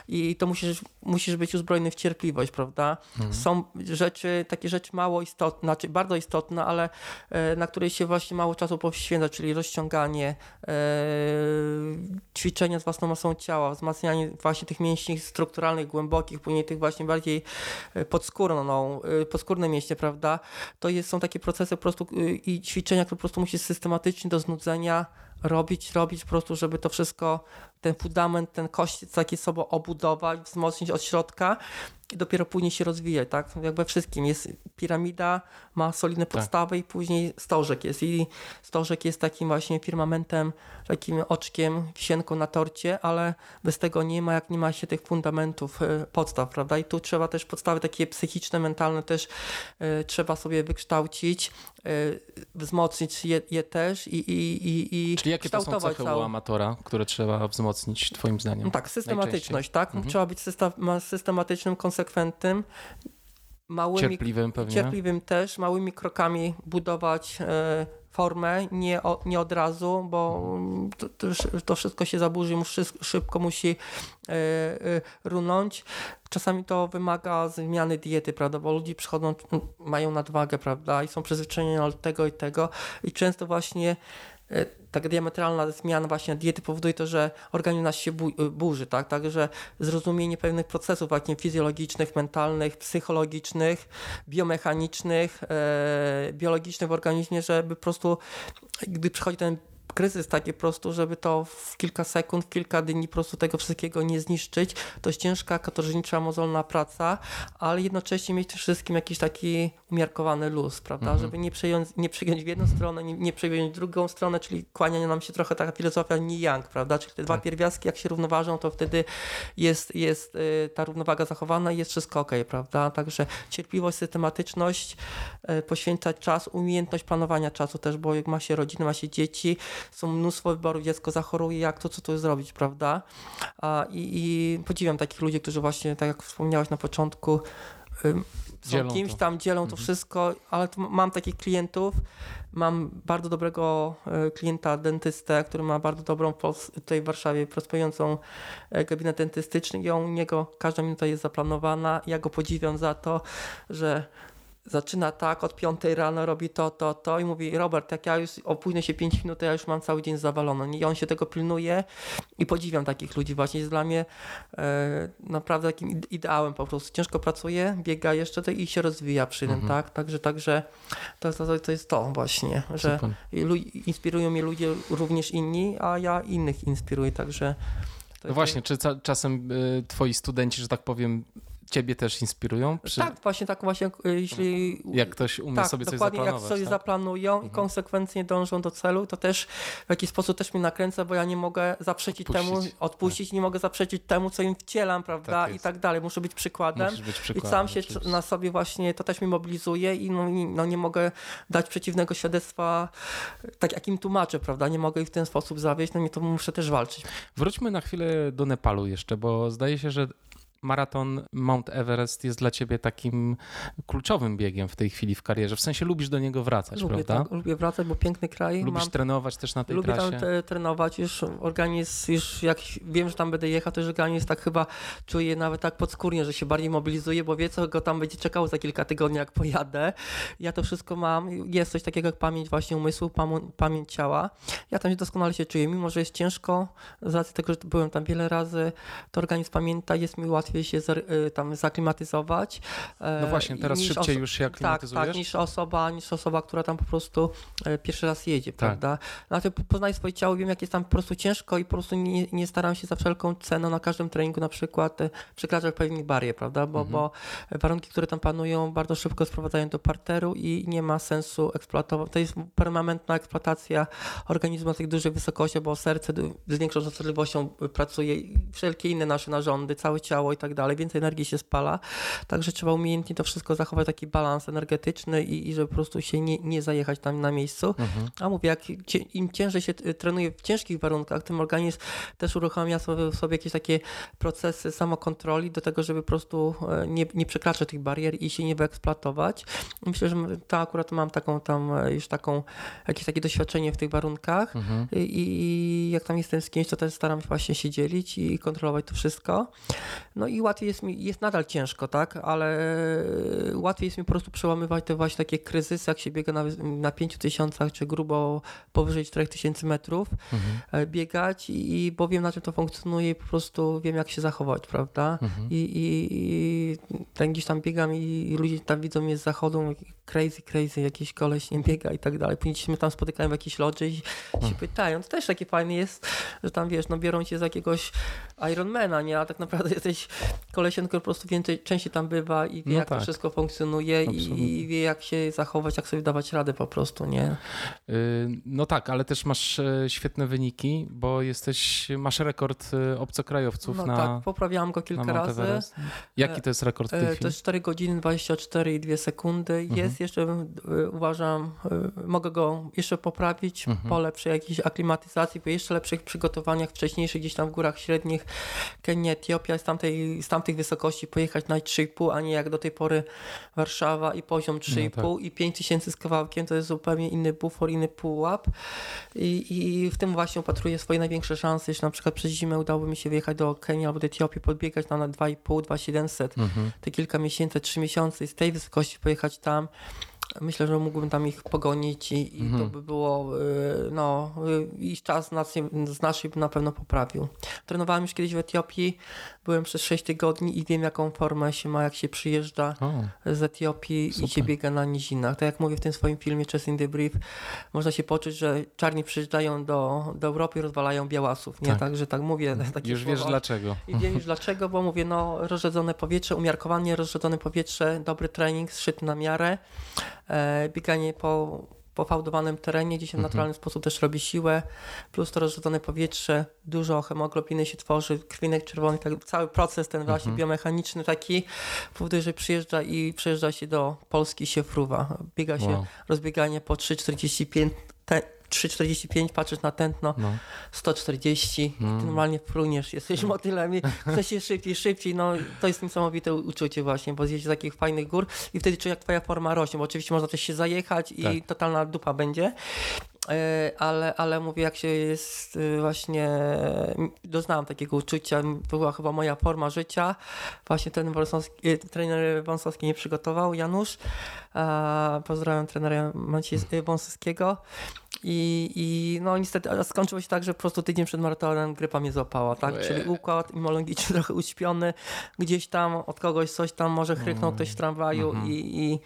I to musisz, musisz być uzbrojony w cierpliwość, prawda? Mhm. Są rzeczy, takie rzeczy mało istotne, znaczy bardzo istotne, ale e, na które się właśnie mało czasu poświęca, czyli rozciąganie, e, ćwiczenia z własną masą ciała, wzmacnianie właśnie tych mięśni strukturalnych, głębokich, później tych właśnie bardziej e, podskórną, podskórne mięśnie, prawda? To jest, są takie procesy po prostu i ćwiczenia, które po prostu musisz systematycznie do znudzenia robić, robić po prostu, żeby to wszystko, ten fundament, ten kość taki sobą obudować, wzmocnić od środka i dopiero później się rozwijać, tak? Jakby wszystkim jest piramida, ma solidne podstawy i później stożek jest i stożek jest takim właśnie firmamentem, takim oczkiem, wisienką na torcie, ale bez tego nie ma, jak nie ma się tych fundamentów, e, podstaw, prawda? I tu trzeba też podstawy takie psychiczne, mentalne też e, trzeba sobie wykształcić, e, wzmocnić je, je też i, i, i, i Czyli jakie to są cechy u amatora, które trzeba wzmocnić twoim zdaniem? no tak, systematyczność, tak? Mhm. Trzeba być systematycznym, konsekwentnym, małymi, Cierpliwym pewnie. cierpliwym też, małymi krokami budować e, formę, nie, o, nie od razu, bo mm, to, to, szy- to wszystko się zaburzy, szybko musi e, e, runąć. Czasami to wymaga zmiany diety, prawda, bo ludzie przychodzą, mają nadwagę, prawda, i są przyzwyczajeni do tego i tego i często właśnie e, tak diametralna zmiana właśnie diety powoduje to, że organizm nasz się bu- burzy, tak? Także zrozumienie pewnych procesów właśnie fizjologicznych, mentalnych, psychologicznych, biomechanicznych, e, biologicznych w organizmie, żeby po prostu, gdy przychodzi ten kryzys taki po prostu, żeby to w kilka sekund, w kilka dni po prostu tego wszystkiego nie zniszczyć. To ciężka, katorżnicza, mozolna praca, ale jednocześnie mieć też wszystkim jakiś taki umiarkowany luz, prawda? Mhm. Żeby nie przejąć, nie przejąć w jedną stronę, nie, nie przejąć w drugą stronę, czyli kłanianie nam się trochę taka filozofia yin-yang, prawda? Czyli te dwa Tak. pierwiastki, jak się równoważą, to wtedy jest, jest y, ta równowaga zachowana i jest wszystko ok, prawda? Także cierpliwość, systematyczność, y, poświęcać czas, umiejętność planowania czasu też, bo jak ma się rodzinę, ma się dzieci, są mnóstwo wyborów, dziecko zachoruje, jak to, co tu zrobić, prawda? I, I podziwiam takich ludzi, którzy właśnie, tak jak wspomniałeś na początku, są kimś to. tam, dzielą to Mhm. wszystko, ale mam takich klientów, mam bardzo dobrego e, klienta, dentystę, który ma bardzo dobrą tutaj w Warszawie prosperującą e, gabinet dentystyczny i u niego każda minuta jest zaplanowana. Ja go podziwiam za to, że zaczyna tak, od 5 rano robi to, to, to i mówi Robert, jak ja już opóźnię się 5 minut, to ja już mam cały dzień zawalony. I on się tego pilnuje i podziwiam takich ludzi. Właśnie jest dla mnie e, naprawdę takim ide- ideałem po prostu. Ciężko pracuje, biega jeszcze to i się rozwija przy tym, Mhm. tak? Także, także to, to, to jest to właśnie, że inspirują mnie ludzie również inni, a ja innych inspiruję, także No właśnie, czy ca- czasem y, twoi studenci, że tak powiem, ciebie też inspirują? Przy, Tak, właśnie tak właśnie, y, jeśli Jak ktoś umie tak, sobie coś dokładnie jak zaplanować. sobie tak? zaplanują i Mhm. konsekwentnie dążą do celu, to też w jakiś sposób też mnie nakręca, bo ja nie mogę zaprzeczyć Odpuścić. temu, odpuścić, nie mogę zaprzeczyć temu, co im wcielam, prawda, Tak i tak dalej. Muszę być przykładem. Być I przykładem. sam się oczywiście. na sobie właśnie, to też mnie mobilizuje i no, nie- no nie mogę dać przeciwnego świadectwa, tak jak im tłumaczę, prawda, nie mogę ich w ten sposób zawieść, no nie to muszę też walczyć. Wróćmy na chwilę do Nepalu jeszcze, bo zdaje się, że maraton Mount Everest jest dla ciebie takim kluczowym biegiem w tej chwili w karierze. W sensie lubisz do niego wracać, Lubię, prawda? tak, lubię wracać, bo piękny kraj. Lubisz mam trenować też na tej Lubię trasie? tam te, trenować, już organizm, już jak wiem, że tam będę jechał, to już organizm tak chyba czuje nawet tak podskórnie, że się bardziej mobilizuje, bo wie, co go tam będzie czekało za kilka tygodni, jak pojadę. Ja to wszystko mam. Jest coś takiego jak pamięć właśnie umysłu, pamię- pamięć ciała. Ja tam doskonale się czuję, mimo że jest ciężko, z racji tego, że byłem tam wiele razy, to organizm pamięta, jest mi łatwiej się zer- y, tam zaklimatyzować. No właśnie, teraz niż szybciej już się tak, aklimatyzujesz? tak, niż osoba, niż osoba, która tam po prostu e, pierwszy raz jedzie, Tak. prawda? Dlatego po- poznaję swoje ciało, wiem jak jest tam po prostu ciężko i po prostu nie, nie staram się za wszelką cenę na każdym treningu na przykład przekraczać pewnych barier, prawda? Bo, Mhm. bo warunki, które tam panują bardzo szybko sprowadzają do parteru i nie ma sensu eksploatować. To jest permanentna eksploatacja organizmu na tych dużych wysokościach, bo serce z większą częstotliwością pracuje i wszelkie inne nasze narządy, całe ciało i tak dalej, więcej energii się spala, także trzeba umiejętnie to wszystko zachować, taki balans energetyczny i, i żeby po prostu się nie, nie zajechać tam na miejscu. Mhm. A mówię, jak im ciężej się t- trenuje w ciężkich warunkach, tym organizm też uruchamia sobie, sobie jakieś takie procesy samokontroli do tego, żeby po prostu e, nie, nie przekraczać tych barier i się nie wyeksploatować. Myślę, że to akurat mam taką tam e, już taką, jakieś takie doświadczenie w tych warunkach Mhm. i, i jak tam jestem z kimś, to też staram się właśnie się dzielić i kontrolować to wszystko. No i łatwiej jest mi, jest nadal ciężko, tak, ale łatwiej jest mi po prostu przełamywać te właśnie takie kryzysy, jak się biega na, na 5 tysiącach, czy grubo powyżej 4000 metrów, Mhm. e, biegać i bo wiem na czym to funkcjonuje i po prostu wiem jak się zachować, prawda? Mhm. I, i, i tak gdzieś tam biegam i, i ludzie tam widzą mnie z zachodu, mówią, crazy, crazy, jakiś koleś nie biega i tak dalej. Później się tam spotykają w jakiejś lodży i się pytają. To też takie fajne jest, że tam wiesz, no biorą cię z jakiegoś Ironmana, nie? A tak naprawdę *laughs* jesteś kolesiem, który po prostu więcej, częściej tam bywa i wie No jak tak. to wszystko funkcjonuje i, i wie jak się zachować, jak sobie dawać radę po prostu, nie? Y, No tak, ale też masz e, świetne wyniki, bo jesteś, masz rekord e, obcokrajowców No na, tak, poprawiałam go kilka razy. Jaki to jest rekord w tej E, chwili? To jest 4 godziny 24 i 2 sekundy. Mhm. Jest jeszcze, e, uważam, mogę go jeszcze poprawić Mhm. po lepszej jakiejś aklimatyzacji, po jeszcze lepszych przygotowaniach wcześniejszych, gdzieś tam w górach średnich. Kenia, Etiopia, z, tamtej, z tamtych wysokości pojechać na 3,5, a nie jak do tej pory Warszawa i poziom 3,5 No tak. i 5000 z kawałkiem to jest zupełnie inny bufor, inny pułap. I, I w tym właśnie upatruję swoje największe szanse. Jeśli na przykład przez zimę udało mi się wyjechać do Kenii albo do Etiopii, podbiegać na 2,5, 2,700 Mhm. te kilka miesięcy, trzy miesiące i z tej wysokości pojechać tam. Myślę, że mógłbym tam ich pogonić i, i Mhm. to by było, y, no, y, i czas znacznie, znacznie by na pewno poprawił. Trenowałem już kiedyś w Etiopii, byłem przez 6 tygodni i wiem, jaką formę się ma, jak się przyjeżdża O, z Etiopii i Super. się biega na nizinach. Tak jak mówię w tym swoim filmie Chasing the Brief, można się poczuć, że czarni przyjeżdżają do, do Europy i rozwalają białasów. Nie Tak. tak, że tak mówię. *laughs* Takie już wiesz dlaczego. I wiem już dlaczego, bo mówię, no rozrzedzone powietrze, umiarkowanie rozrzedzone powietrze, dobry trening, zszyty na miarę, e, bieganie po, po fałdowanym terenie, gdzie się w Mhm. naturalny sposób też robi siłę, plus to rozrzedzone powietrze, dużo hemoglobiny się tworzy, krwinek czerwony, tak, cały proces ten właśnie Mhm. biomechaniczny taki powoduje, że przyjeżdża i przyjeżdża się do Polski, się fruwa, biega się Wow. rozbieganie po 3,45 te, 3,45, patrzysz na tętno, No. 140 i Mm. ty normalnie fruniesz, jesteś motylem i chce się szybciej, szybciej, no to jest niesamowite uczucie właśnie, bo zjeść z takich fajnych gór i wtedy czujesz jak twoja forma rośnie, bo oczywiście można też się zajechać i Tak. totalna dupa będzie, ale, ale mówię jak się jest y, właśnie, doznałam takiego uczucia, to była chyba moja forma życia, właśnie ten Wąsowski, y, trener Wąsowski nie przygotował, Janusz, a, pozdrawiam trenera Maciej Wąsowskiego, i, I no niestety skończyło się tak, że po prostu tydzień przed maratonem grypa mnie złapała, tak? Ojej. Czyli układ immunologiczny *laughs* trochę uśpiony, gdzieś tam od kogoś coś tam może chryknął Mm. ktoś w tramwaju Mhm. i, i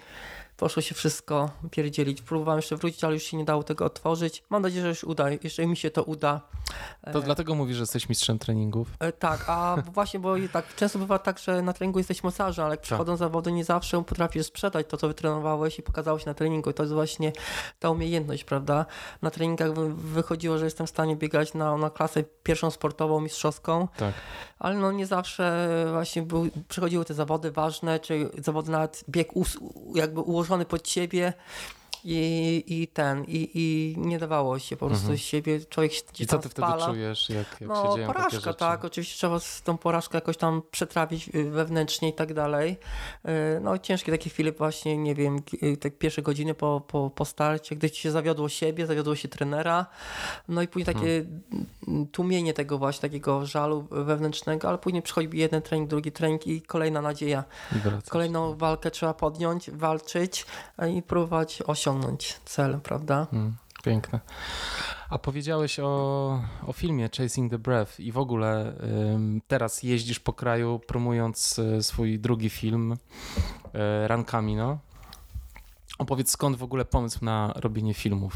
poszło się wszystko pierdzielić. Próbowałem jeszcze wrócić, ale już się nie dało tego otworzyć. Mam nadzieję, że już uda, jeszcze mi się to uda. To E, dlatego mówisz, że jesteś mistrzem treningów. E, Tak, a *laughs* właśnie, bo tak często bywa tak, że na treningu jesteś mocarzem, ale jak przychodzą zawody, nie zawsze potrafisz sprzedać to, co wytrenowałeś i pokazałeś na treningu. I to jest właśnie ta umiejętność, prawda? Na treningach wy- wychodziło, że jestem w stanie biegać na, na klasę pierwszą sportową, mistrzowską, Tak. ale no nie zawsze właśnie był, przychodziły te zawody ważne, czy zawody nawet bieg us, jakby ułożony pod ciebie. I, I ten, i, i nie dawało się po prostu Mhm. siebie. Człowiek się I co ty wtedy spala. czujesz, jak, jak się No, dzieją takie porażka, tak. Oczywiście trzeba z tą porażkę jakoś tam przetrawić y, wewnętrznie i tak dalej. Y, No, ciężkie takie chwile, właśnie, nie wiem, te pierwsze godziny po, po, po starcie, gdy ci się zawiodło siebie, zawiodło się trenera. No i później takie Hmm. mm, tłumienie tego właśnie, takiego żalu wewnętrznego, ale później przychodzi jeden trening, drugi trening i kolejna nadzieja. I. Kolejną walkę trzeba podjąć, walczyć i próbować osiągnąć cel, prawda? Mm, piękne. A powiedziałeś o, o filmie Chasing the Breath i w ogóle ym, teraz jeździsz po kraju promując y, swój drugi film y, Run Camino. Opowiedz skąd w ogóle pomysł na robienie filmów.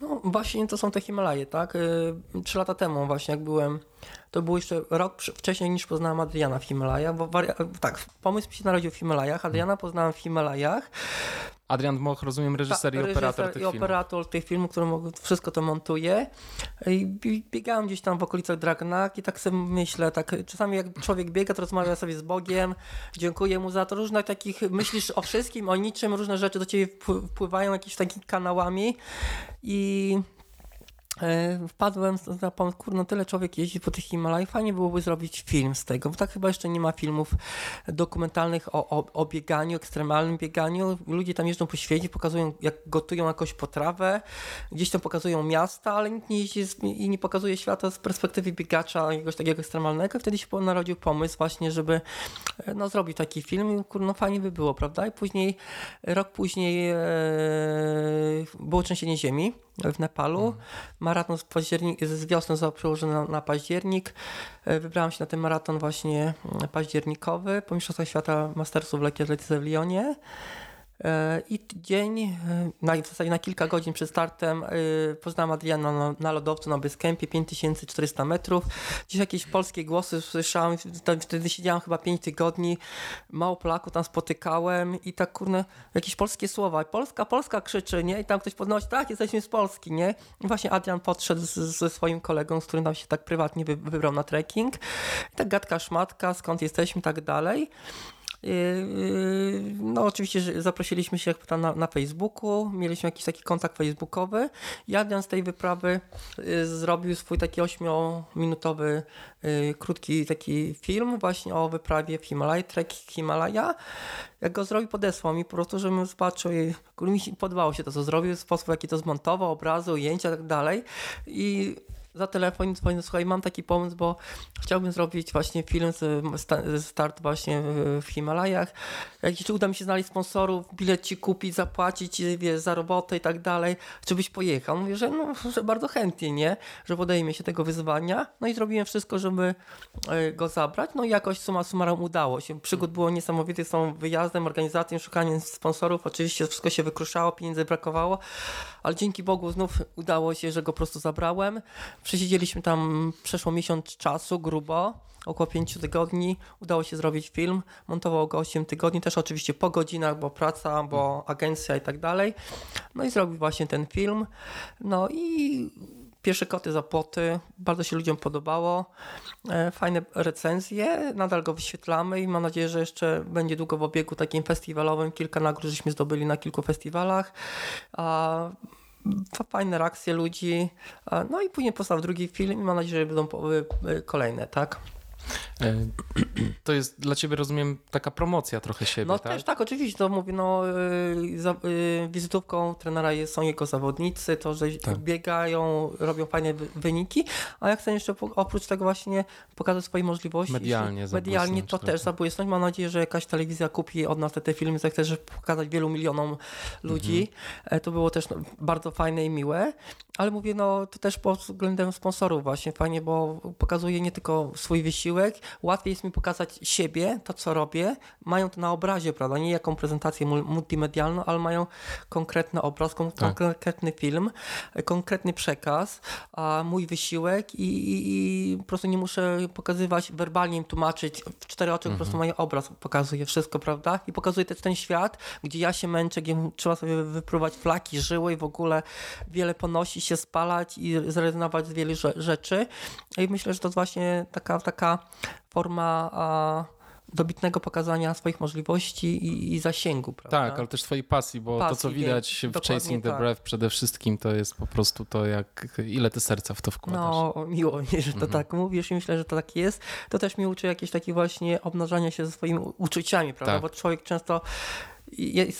No właśnie to są te Himalaje, tak? Y, Trzy lata temu właśnie jak byłem, to był jeszcze rok wcześniej niż poznałem Adriana w Himalajach, bo tak, pomysł mi się narodził w Himalajach, Adriana poznałem w Himalajach Adrian Moch, rozumiem, reżyser i operator reżyser tych i filmów. operator tych filmów, który wszystko to montuje. I bi- biegałem gdzieś tam w okolicach Dragnak i tak sobie myślę, tak czasami jak człowiek biega, to rozmawia sobie z Bogiem, dziękuję mu za to, różne takich, myślisz o wszystkim, o niczym, różne rzeczy do ciebie wpły- wpływają jakimiś takimi kanałami i Wpadłem na pomysł, kurno, tyle człowiek jeździ po tych Himalajach, fajnie byłoby zrobić film z tego, bo tak chyba jeszcze nie ma filmów dokumentalnych o, o, o bieganiu, ekstremalnym bieganiu. Ludzie tam jeżdżą po świecie, pokazują jak gotują jakąś potrawę, gdzieś tam pokazują miasta, ale nikt nie jeździ z, i nie pokazuje świata z perspektywy biegacza jakiegoś takiego ekstremalnego. Wtedy się narodził pomysł właśnie, żeby e, no, zrobić taki film i kurno, fajnie by było, prawda? I później, rok później e, było trzęsienie ziemi w Nepalu. Maraton z, październik, z wiosny został przełożony na, na październik. E, Wybrałem się na ten maraton właśnie mm, październikowy po Mistrzostwach Świata Mastersów w lekkiej atletyce w Lyonie. E, I dzień, e, na, w zasadzie na kilka godzin przed startem e, poznałem Adriana na, na lodowcu na Basecampi, 5400 metrów. Gdzieś jakieś polskie głosy słyszałem, tam wtedy siedziałem chyba 5 tygodni, mało Polaków tam spotykałem i tak kurne, jakieś polskie słowa. Polska, Polska krzyczy, nie? I tam ktoś podnosi, tak, jesteśmy z Polski, nie? I właśnie Adrian podszedł ze swoim kolegą, z którym tam się tak prywatnie wy, wybrał na trekking. I tak gadka szmatka, skąd jesteśmy i tak dalej. Yy, No oczywiście zaprosiliśmy się na, na Facebooku, mieliśmy jakiś taki kontakt facebookowy i Adrian z tej wyprawy yy, zrobił swój taki ośmiominutowy yy, krótki taki film właśnie o wyprawie w Himalaj, trek Himalaja. Jak go zrobił, podesłał mi po prostu, żebym zobaczył i mi podobało się to, co zrobił, sposób jaki to zmontował, obrazy, ujęcia i tak dalej i za telefon dzwonię, słuchaj, mam taki pomysł, bo chciałbym zrobić właśnie film start właśnie w, Himalajach. Jak jeszcze uda mi się znaleźć sponsorów, bilet ci kupić, zapłacić, wiesz, za robotę i tak dalej, czy byś pojechał? Mówię, że, no, że bardzo chętnie, nie? Że podejmie się tego wyzwania. No i zrobiłem wszystko, żeby e, go zabrać. No i jakoś suma summarum udało się. Przygód było niesamowite z tą wyjazdem, organizacją, szukaniem sponsorów. Oczywiście wszystko się wykruszało, pieniędzy brakowało, ale dzięki Bogu znów udało się, że go po prostu zabrałem. Przesiedzieliśmy tam przeszło miesiąc czasu, grubo, około 5 tygodni. Udało się zrobić film. Montował go 8 tygodni, też oczywiście po godzinach, bo praca, bo agencja i tak dalej. No i zrobił właśnie ten film. No i pierwsze koty za płoty. Bardzo się ludziom podobało. E, Fajne recenzje. Nadal go wyświetlamy i mam nadzieję, że jeszcze będzie długo w obiegu takim festiwalowym. Kilka nagród żeśmy zdobyli na kilku festiwalach. Fajne reakcje ludzi. A, No i później powstał drugi film i mam nadzieję, że będą y, kolejne, tak? E, To jest dla ciebie, rozumiem, taka promocja trochę siebie, No tak? też tak, oczywiście, to mówię, no y, za, y, wizytówką trenera jest, są jego zawodnicy, to, że Tak. biegają, robią fajne wy- wyniki, a ja chcę jeszcze oprócz tego właśnie pokazać swoje możliwości. Medialnie Medialnie to trochę. też zabłysnąć. Mam nadzieję, że jakaś telewizja kupi od nas te, te filmy, że pokazać wielu milionom ludzi. Mhm. E, To było też no, bardzo fajne i miłe, ale mówię, no to też pod względem sponsorów właśnie fajnie, bo pokazuje nie tylko swój wysiłek, łatwiej jest mi pokazać siebie, to co robię, mają to na obrazie, prawda, nie jaką prezentację mul- multimedialną, ale mają konkretny obraz, Tak. konkretny film, e, konkretny przekaz, a mój wysiłek i, i, i po prostu nie muszę pokazywać, werbalnie im tłumaczyć, w cztery oczy po prostu mają obraz, pokazuje wszystko, prawda, i pokazuje też ten świat, gdzie ja się męczę, gdzie trzeba sobie wypróbować flaki, żyły i w ogóle wiele ponosi się, spalać i zrezygnować z wielu rze- rzeczy. I myślę, że to jest właśnie taka, taka forma dobitnego pokazania swoich możliwości i, i zasięgu, prawda? Tak, ale też twojej pasji, bo to, Pasji, co widać w Chasing the tak. Breath przede wszystkim, to jest po prostu to, jak ile ty serca w to wkładasz. No, miło mi, że to Mhm. tak mówisz i myślę, że to tak jest. To też mi uczy jakieś takie właśnie obnażania się ze swoimi uczuciami, prawda? Tak. Bo człowiek często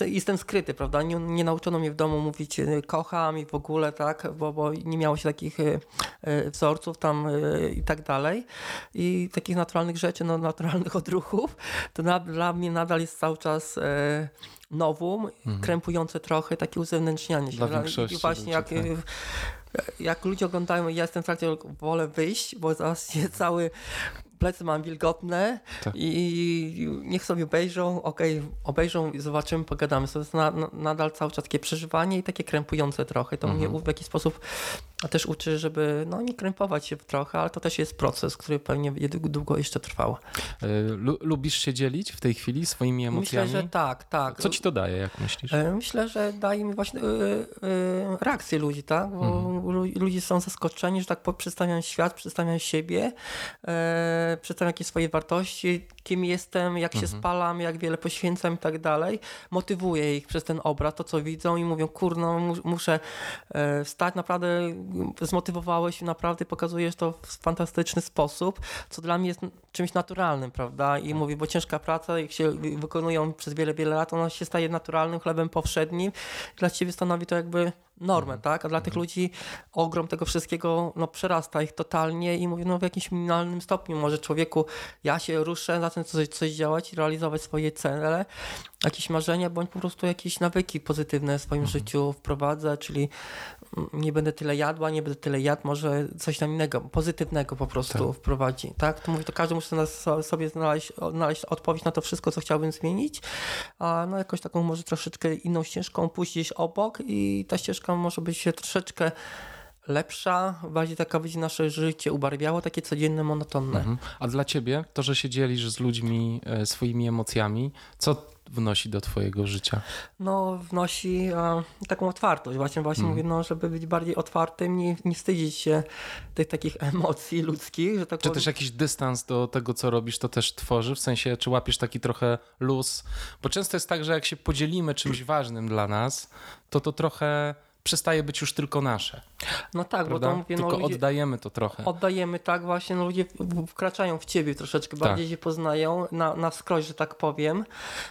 jestem skryty, prawda? Nie, nie nauczono mnie w domu mówić e, kocham i w ogóle, tak? Bo, bo nie miało się takich e, e, wzorców tam i tak dalej. I takich naturalnych rzeczy, no naturalnych *laughs* odruchów, to na, dla mnie nadal jest cały czas nowum, krępujące trochę, takie uzewnętrznianie się. Mhm. Dla I- większości I właśnie jak, e, jak ludzie oglądają, ja jestem w trakcie, wolę wyjść, bo zaraz się cały plecy mam wilgotne Tak. i niech sobie obejrzą, okej, obejrzą i zobaczymy, pogadamy. To jest na, na, nadal cały czas takie przeżywanie i takie krępujące trochę. To mnie Mhm. w jakiś sposób też uczy, żeby no, nie krępować się trochę, ale to też jest proces, który pewnie długo jeszcze trwał. E, lu lubisz się dzielić w tej chwili swoimi emocjami? Myślę, że tak, tak. Co ci to daje, jak myślisz? E, myślę, że daje mi właśnie yy, yy, reakcję ludzi, tak? Bo mhm. ludzie są zaskoczeni, że tak przedstawiam świat, przedstawiam siebie, yy, przedstawiam jakieś swoje wartości, kim jestem, jak się mhm. spalam, jak wiele poświęcam i tak dalej. Motywuję ich przez ten obraz, to co widzą i mówią, kurno, muszę wstać, naprawdę zmotywowałeś, naprawdę pokazujesz to w fantastyczny sposób, co dla mnie jest czymś naturalnym, prawda? I tak. mówię, bo ciężka praca, jak się wykonują przez wiele, wiele lat, ona się staje naturalnym chlebem powszednim. Dla ciebie stanowi to jakby normę, mhm. tak? A dla tych mhm. ludzi ogrom tego wszystkiego no, przerasta ich totalnie i mówię, no w jakimś minimalnym stopniu może człowieku, ja się ruszę, zacznę coś, coś działać i realizować swoje cele, jakieś marzenia, bądź po prostu jakieś nawyki pozytywne w swoim mhm. życiu wprowadzę, czyli nie będę tyle jadła, nie będę tyle jadł, może coś tam innego, pozytywnego po prostu tak. wprowadzi, tak? To mówię, to każdy musi sobie znaleźć, znaleźć odpowiedź na to wszystko, co chciałbym zmienić, a no jakoś taką może troszeczkę inną ścieżką pójść gdzieś obok i ta ścieżka może być się troszeczkę lepsza, bardziej taka będzie nasze życie ubarwiało, takie codzienne, monotonne. Mhm. A dla ciebie to, że się dzielisz z ludźmi e, swoimi emocjami, co wnosi do twojego życia? No, wnosi e, taką otwartość. Właśnie, właśnie mm. mówię, no, żeby być bardziej otwartym, nie, nie wstydzić się tych takich *laughs* emocji ludzkich. Że tak czy też jakiś dystans do tego, co robisz, to też tworzy? W sensie, czy łapiesz taki trochę luz? Bo często jest tak, że jak się podzielimy czymś ważnym dla nas, to to trochę przestaje być już tylko nasze. No tak, Prawda? bo to mówię, no, Tylko ludzie, oddajemy to trochę. Oddajemy, tak, właśnie, no ludzie wkraczają w ciebie troszeczkę, tak. bardziej się poznają na, na skroś, że tak powiem,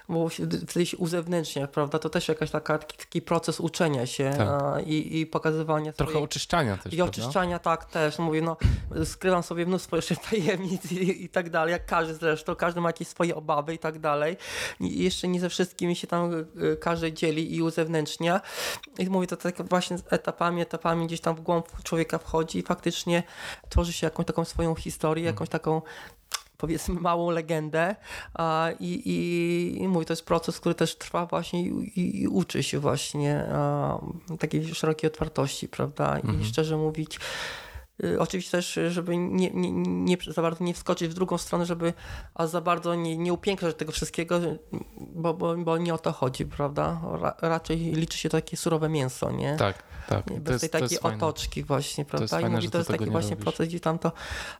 bo wtedy się uzewnętrznia, prawda, to też jakaś taka, taki proces uczenia się tak. a, i, i pokazywania Trochę swojej... oczyszczania też, I prawda? oczyszczania, tak, też, mówię, no skrywam sobie mnóstwo jeszcze *laughs* tajemnic i, i tak dalej, jak każdy zresztą, każdy ma jakieś swoje obawy i tak dalej. I jeszcze nie ze wszystkimi się tam y, każdy dzieli i uzewnętrznia. I mówię, to tak właśnie etapami, etapami gdzieś tam w głąb człowieka wchodzi i faktycznie tworzy się jakąś taką swoją historię, mm. jakąś taką powiedzmy małą legendę a, i, i, i mówię, to jest proces, który też trwa właśnie i, i, i uczy się właśnie a, takiej szerokiej otwartości, prawda? I mhm. szczerze mówić, Y, oczywiście też, żeby nie, nie, nie, za bardzo nie wskoczyć w drugą stronę, żeby a za bardzo nie, nie upiększać tego wszystkiego, bo, bo, bo nie o to chodzi, prawda? Ra, raczej liczy się takie surowe mięso, nie? Tak, tak. Bez jest, tej takiej otoczki fajne. właśnie, prawda? To fajne, I mówi, to jest taki właśnie robisz. proces, gdzie tam to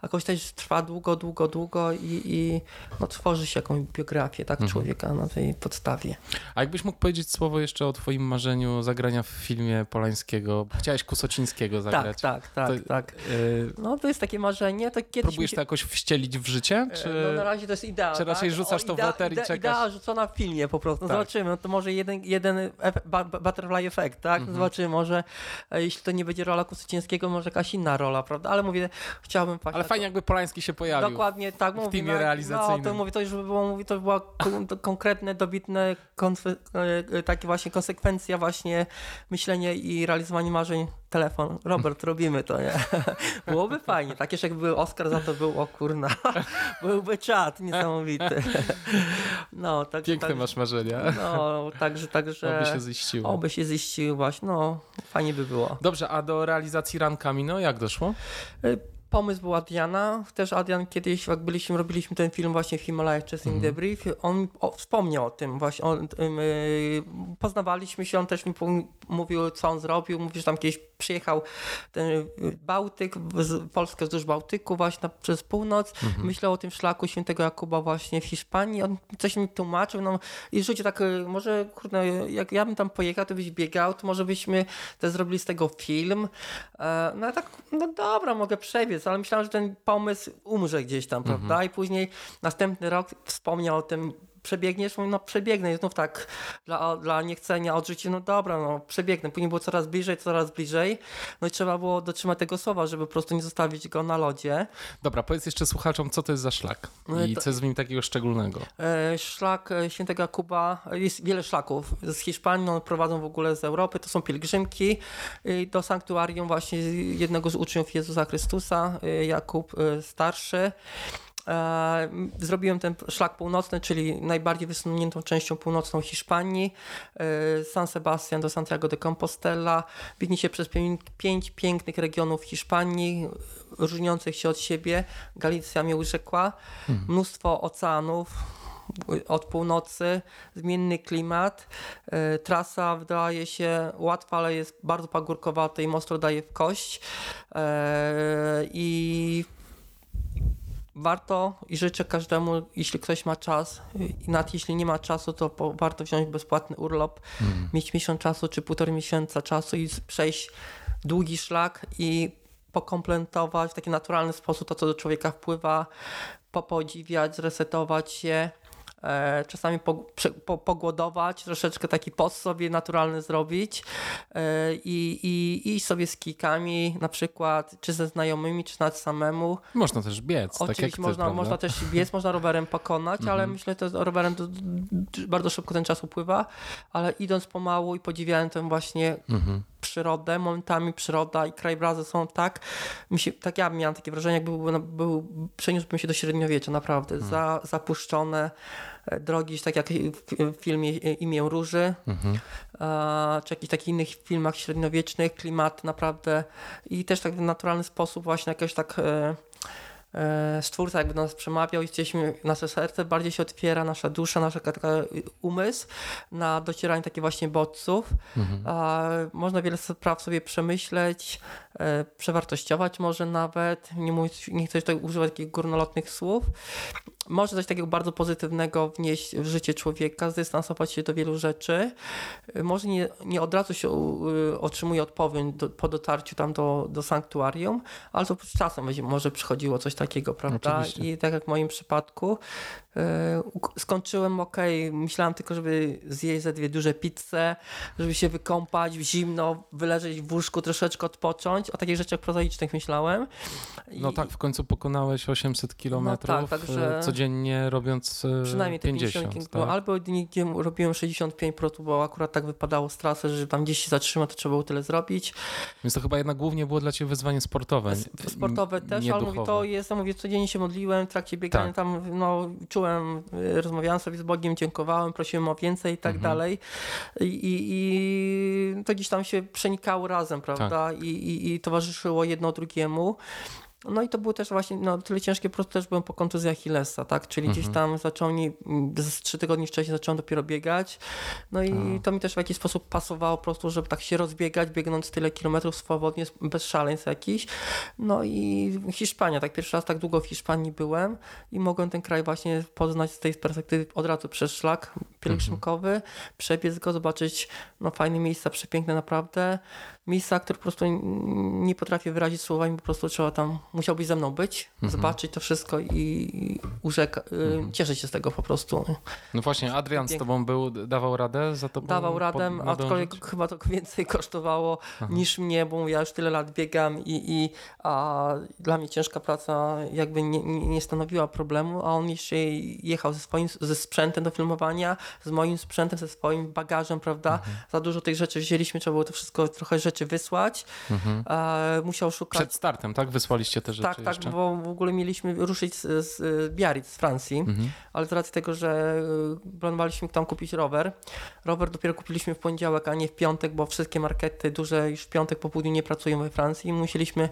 jakoś też trwa długo, długo, długo i, i no, tworzy się jakąś biografię tak, mhm. człowieka na tej podstawie. A jakbyś mógł powiedzieć słowo jeszcze o twoim marzeniu zagrania w filmie Polańskiego? Chciałeś Kusocińskiego tak, zagrać. Tak, tak, tak, to, tak. Y, no to jest takie marzenie. To kiedyś Próbujesz się... to jakoś wścielić w życie? Czy... No na razie to jest idea. Czy raczej tak? rzucasz o, to idea, w eter i czekasz? Idea rzucona w filmie po prostu. No tak. Zobaczymy. No to może jeden, jeden butterfly effect, tak? Mhm. Zobaczymy. Może e, jeśli to nie będzie rola Kusycińskiego, może jakaś inna rola, prawda? Ale mówię, chciałbym... Ale fajnie jakby Polański się pojawił. Dokładnie, tak. W teamie realizacyjnym. No to mówię, to już by było, mówię, to była konkretne, dobitne, e, takie właśnie konsekwencja właśnie myślenia i realizowanie marzeń telefon. Robert, robimy to, nie? *laughs* Byłoby fajnie. Takie, jakby był Oscar za to był, o kurna, *laughs* byłby czat niesamowity. *laughs* No, tak, Piękne tak, masz marzenia. No, także, także... Oby się ziściło. Oby się ziściło właśnie, no, fajnie by było. Dobrze, a do realizacji rankami, no jak doszło? Y, pomysł był Adriana. Też Adrian kiedyś, jak byliśmy, robiliśmy ten film właśnie w Himalajach Chasing mm -hmm. the Brief, on o, wspomniał o tym właśnie. On, yy, poznawaliśmy się, on też mi mówił, co on zrobił. Mówił, że tam kiedyś przyjechał ten Bałtyk, z, Polskę wzdłuż Bałtyku właśnie przez północ. -hmm. Myślał o tym szlaku świętego Jakuba właśnie w Hiszpanii. On coś mi tłumaczył. No, I rzucił tak, y, może kurde, jak ja bym tam pojechał, to byś biegał, to może byśmy też zrobili z tego film. E, no tak, no dobra, mogę przebiec ale myślałem, że ten pomysł umrze gdzieś tam, prawda? Mhm. I później następny rok wspomniał o tym przebiegniesz, mówię, no przebiegnę i znów tak dla, dla niechcenia odrzucić, no dobra, no przebiegnę. Później było coraz bliżej, coraz bliżej, no i trzeba było dotrzymać tego słowa, żeby po prostu nie zostawić go na lodzie. Dobra, powiedz jeszcze słuchaczom, co to jest za szlak no i co jest w nim takiego szczególnego? E, szlak e, świętego Jakuba, jest wiele szlaków z Hiszpanii, no, prowadzą w ogóle z Europy, to są pielgrzymki e, do sanktuarium właśnie jednego z uczniów Jezusa Chrystusa, Jakub Starszy. E, zrobiłem ten szlak północny, czyli najbardziej wysuniętą częścią północną Hiszpanii, e, San Sebastian do Santiago de Compostela. Biegnie się przez pięć, pięknych regionów Hiszpanii, różniących się od siebie. Galicja mnie urzekła. Mnóstwo oceanów, od północy, zmienny klimat. E, Trasa wydaje się łatwa, ale jest bardzo pagórkowata i mocno daje w kość. E, I warto i życzę każdemu, jeśli ktoś ma czas, i nawet jeśli nie ma czasu, to po, warto wziąć bezpłatny urlop, mieć miesiąc czasu czy półtorej miesiąca czasu i przejść długi szlak i pokomplementować w taki naturalny sposób to, co do człowieka wpływa, popodziwiać, zresetować się. E, czasami pogłodować, troszeczkę taki post sobie naturalny zrobić e, i, i iść sobie z kijkami na przykład, czy ze znajomymi, czy nawet samemu. Można też biec, tak Oczywiście ty, można, prawda? można też biec, można rowerem pokonać, ale Mhm. myślę, że rowerem to, bardzo szybko ten czas upływa, ale idąc pomału i podziwiając tę właśnie Mhm. przyrodę, momentami przyroda i krajobrazy są tak, mi się, tak ja miałem takie wrażenie, jakby był, był, przeniósłbym się do średniowiecza, naprawdę, Mhm. za, zapuszczone drogi, tak jak w filmie Imię Róży, Mhm. e, czy jakichś takich innych filmach średniowiecznych, klimat naprawdę i też tak w naturalny sposób właśnie jakoś tak e, e, stwórca jakby do nas przemawiał i chcieliśmy, nasze serce bardziej się otwiera, nasza dusza, nasz umysł na docieranie takich właśnie bodźców. Mhm. Można wiele spraw sobie przemyśleć, przewartościować może nawet, nie, mówić, nie chcę tutaj używać takich górnolotnych słów. Może coś takiego bardzo pozytywnego wnieść w życie człowieka, zdystansować się do wielu rzeczy. E, Może nie, nie od razu się e, otrzymuje odpowiedź do, po dotarciu tam do, do sanktuarium, ale to z czasem będzie, może przychodziło coś takiego, prawda? Oczywiście. I tak jak w moim przypadku, e, skończyłem ok, myślałem tylko, żeby zjeść ze dwie duże pizze, żeby się wykąpać w zimno, wyleżeć w łóżku, troszeczkę odpocząć. O takich rzeczach prozaicznych myślałem. I No tak, w końcu pokonałeś 800 kilometrów tak, także- e, codziennie robiąc e, Przynajmniej te 50, 50, tak? albo dni, gdzie robiłem 65 pro, bo akurat tak wypadało z trasy, że tam gdzieś się zatrzyma, to trzeba było tyle zrobić. Więc to chyba jednak głównie było dla ciebie wyzwanie sportowe. Sportowe też, ale mówię, to jest, ja mówię, codziennie się modliłem w trakcie biegania, Tak. tam no, czułem, y, rozmawiałem sobie z Bogiem, dziękowałem, prosiłem o więcej i tak Mhm. dalej. I, i, I to gdzieś tam się przenikało razem, prawda? Tak. I, i, I towarzyszyło jedno drugiemu. No i to było też właśnie no, tyle ciężkie, po prostu też byłem po kontuzji Achillesa, tak? Czyli Mhm. gdzieś tam zaczął mi, z trzy tygodnie wcześniej zacząłem dopiero biegać. No i A. to mi też w jakiś sposób pasowało po prostu, żeby tak się rozbiegać, biegnąc tyle kilometrów swobodnie, bez szaleństw jakichś. No i Hiszpania, tak pierwszy raz tak długo w Hiszpanii byłem i mogłem ten kraj właśnie poznać z tej perspektywy od razu przez szlak pielgrzymkowy, przebiec go, zobaczyć no, fajne miejsca, przepiękne naprawdę. Miejsca, które po prostu nie potrafię wyrazić słowami, po prostu trzeba tam, musiałbyś ze mną być, Mhm. zobaczyć to wszystko i urzeka, y, cieszyć się z tego po prostu. No właśnie, Adrian z tobą był, dawał radę za to Dawał radę, aczkolwiek chyba to więcej *laughs* kosztowało Aha. niż mnie, bo ja już tyle lat biegam i, i a dla mnie ciężka praca jakby nie, nie nie stanowiła problemu, a on jeszcze jechał ze swoim ze sprzętem do filmowania, z moim sprzętem, ze swoim bagażem, prawda? Mhm. Za dużo tych rzeczy wzięliśmy, trzeba było to wszystko, trochę rzeczy wysłać. Mhm. E, musiał szukać Przed startem, tak? Wysłaliście te rzeczy tak, tak, jeszcze? bo w ogóle mieliśmy ruszyć z, z Biarritz, z Francji, Mhm. ale z racji tego, że y, planowaliśmy tam kupić rower, rower dopiero kupiliśmy w poniedziałek, a nie w piątek, bo wszystkie markety duże już w piątek po południu nie pracują we Francji i musieliśmy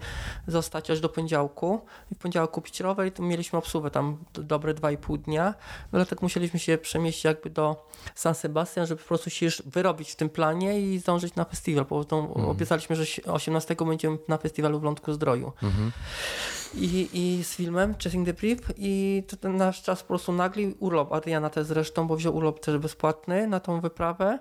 zostać aż do poniedziałku i w poniedziałek kupić rower i to mieliśmy obsługę tam do, dobre 2,5 dnia, no dlatego musieliśmy się przemieścić jakby do San Sebastian, żeby po prostu się już wyrobić w tym planie i zdążyć na festiwal, bo tą. Obiecaliśmy, że 18 będziemy na festiwalu w Lądku Zdroju Mhm. i, i z filmem Chasing the Brief i to ten nasz czas po prostu nagli, urlop Adriana też zresztą, bo wziął urlop też bezpłatny na tą wyprawę.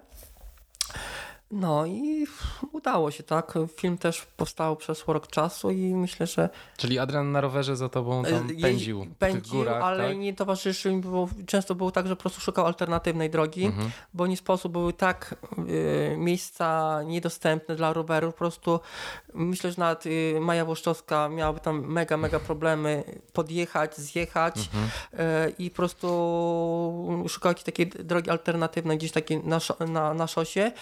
No i udało się, tak. Film też powstał przez rok czasu i myślę, że Czyli Adrian na rowerze za tobą tam jeździ- pędził pędził górach, ale tak? nie towarzyszył mi, bo często było tak, że po prostu szukał alternatywnej drogi, Mhm. bo nie sposób były tak y, miejsca niedostępne dla rowerów. Po prostu myślę, że nawet y, Maja Włoszczowska miałaby tam mega, mega problemy podjechać, zjechać Mhm. y, i po prostu szukał jakiejś takiej drogi alternatywnej gdzieś takiej na, na, na szosie.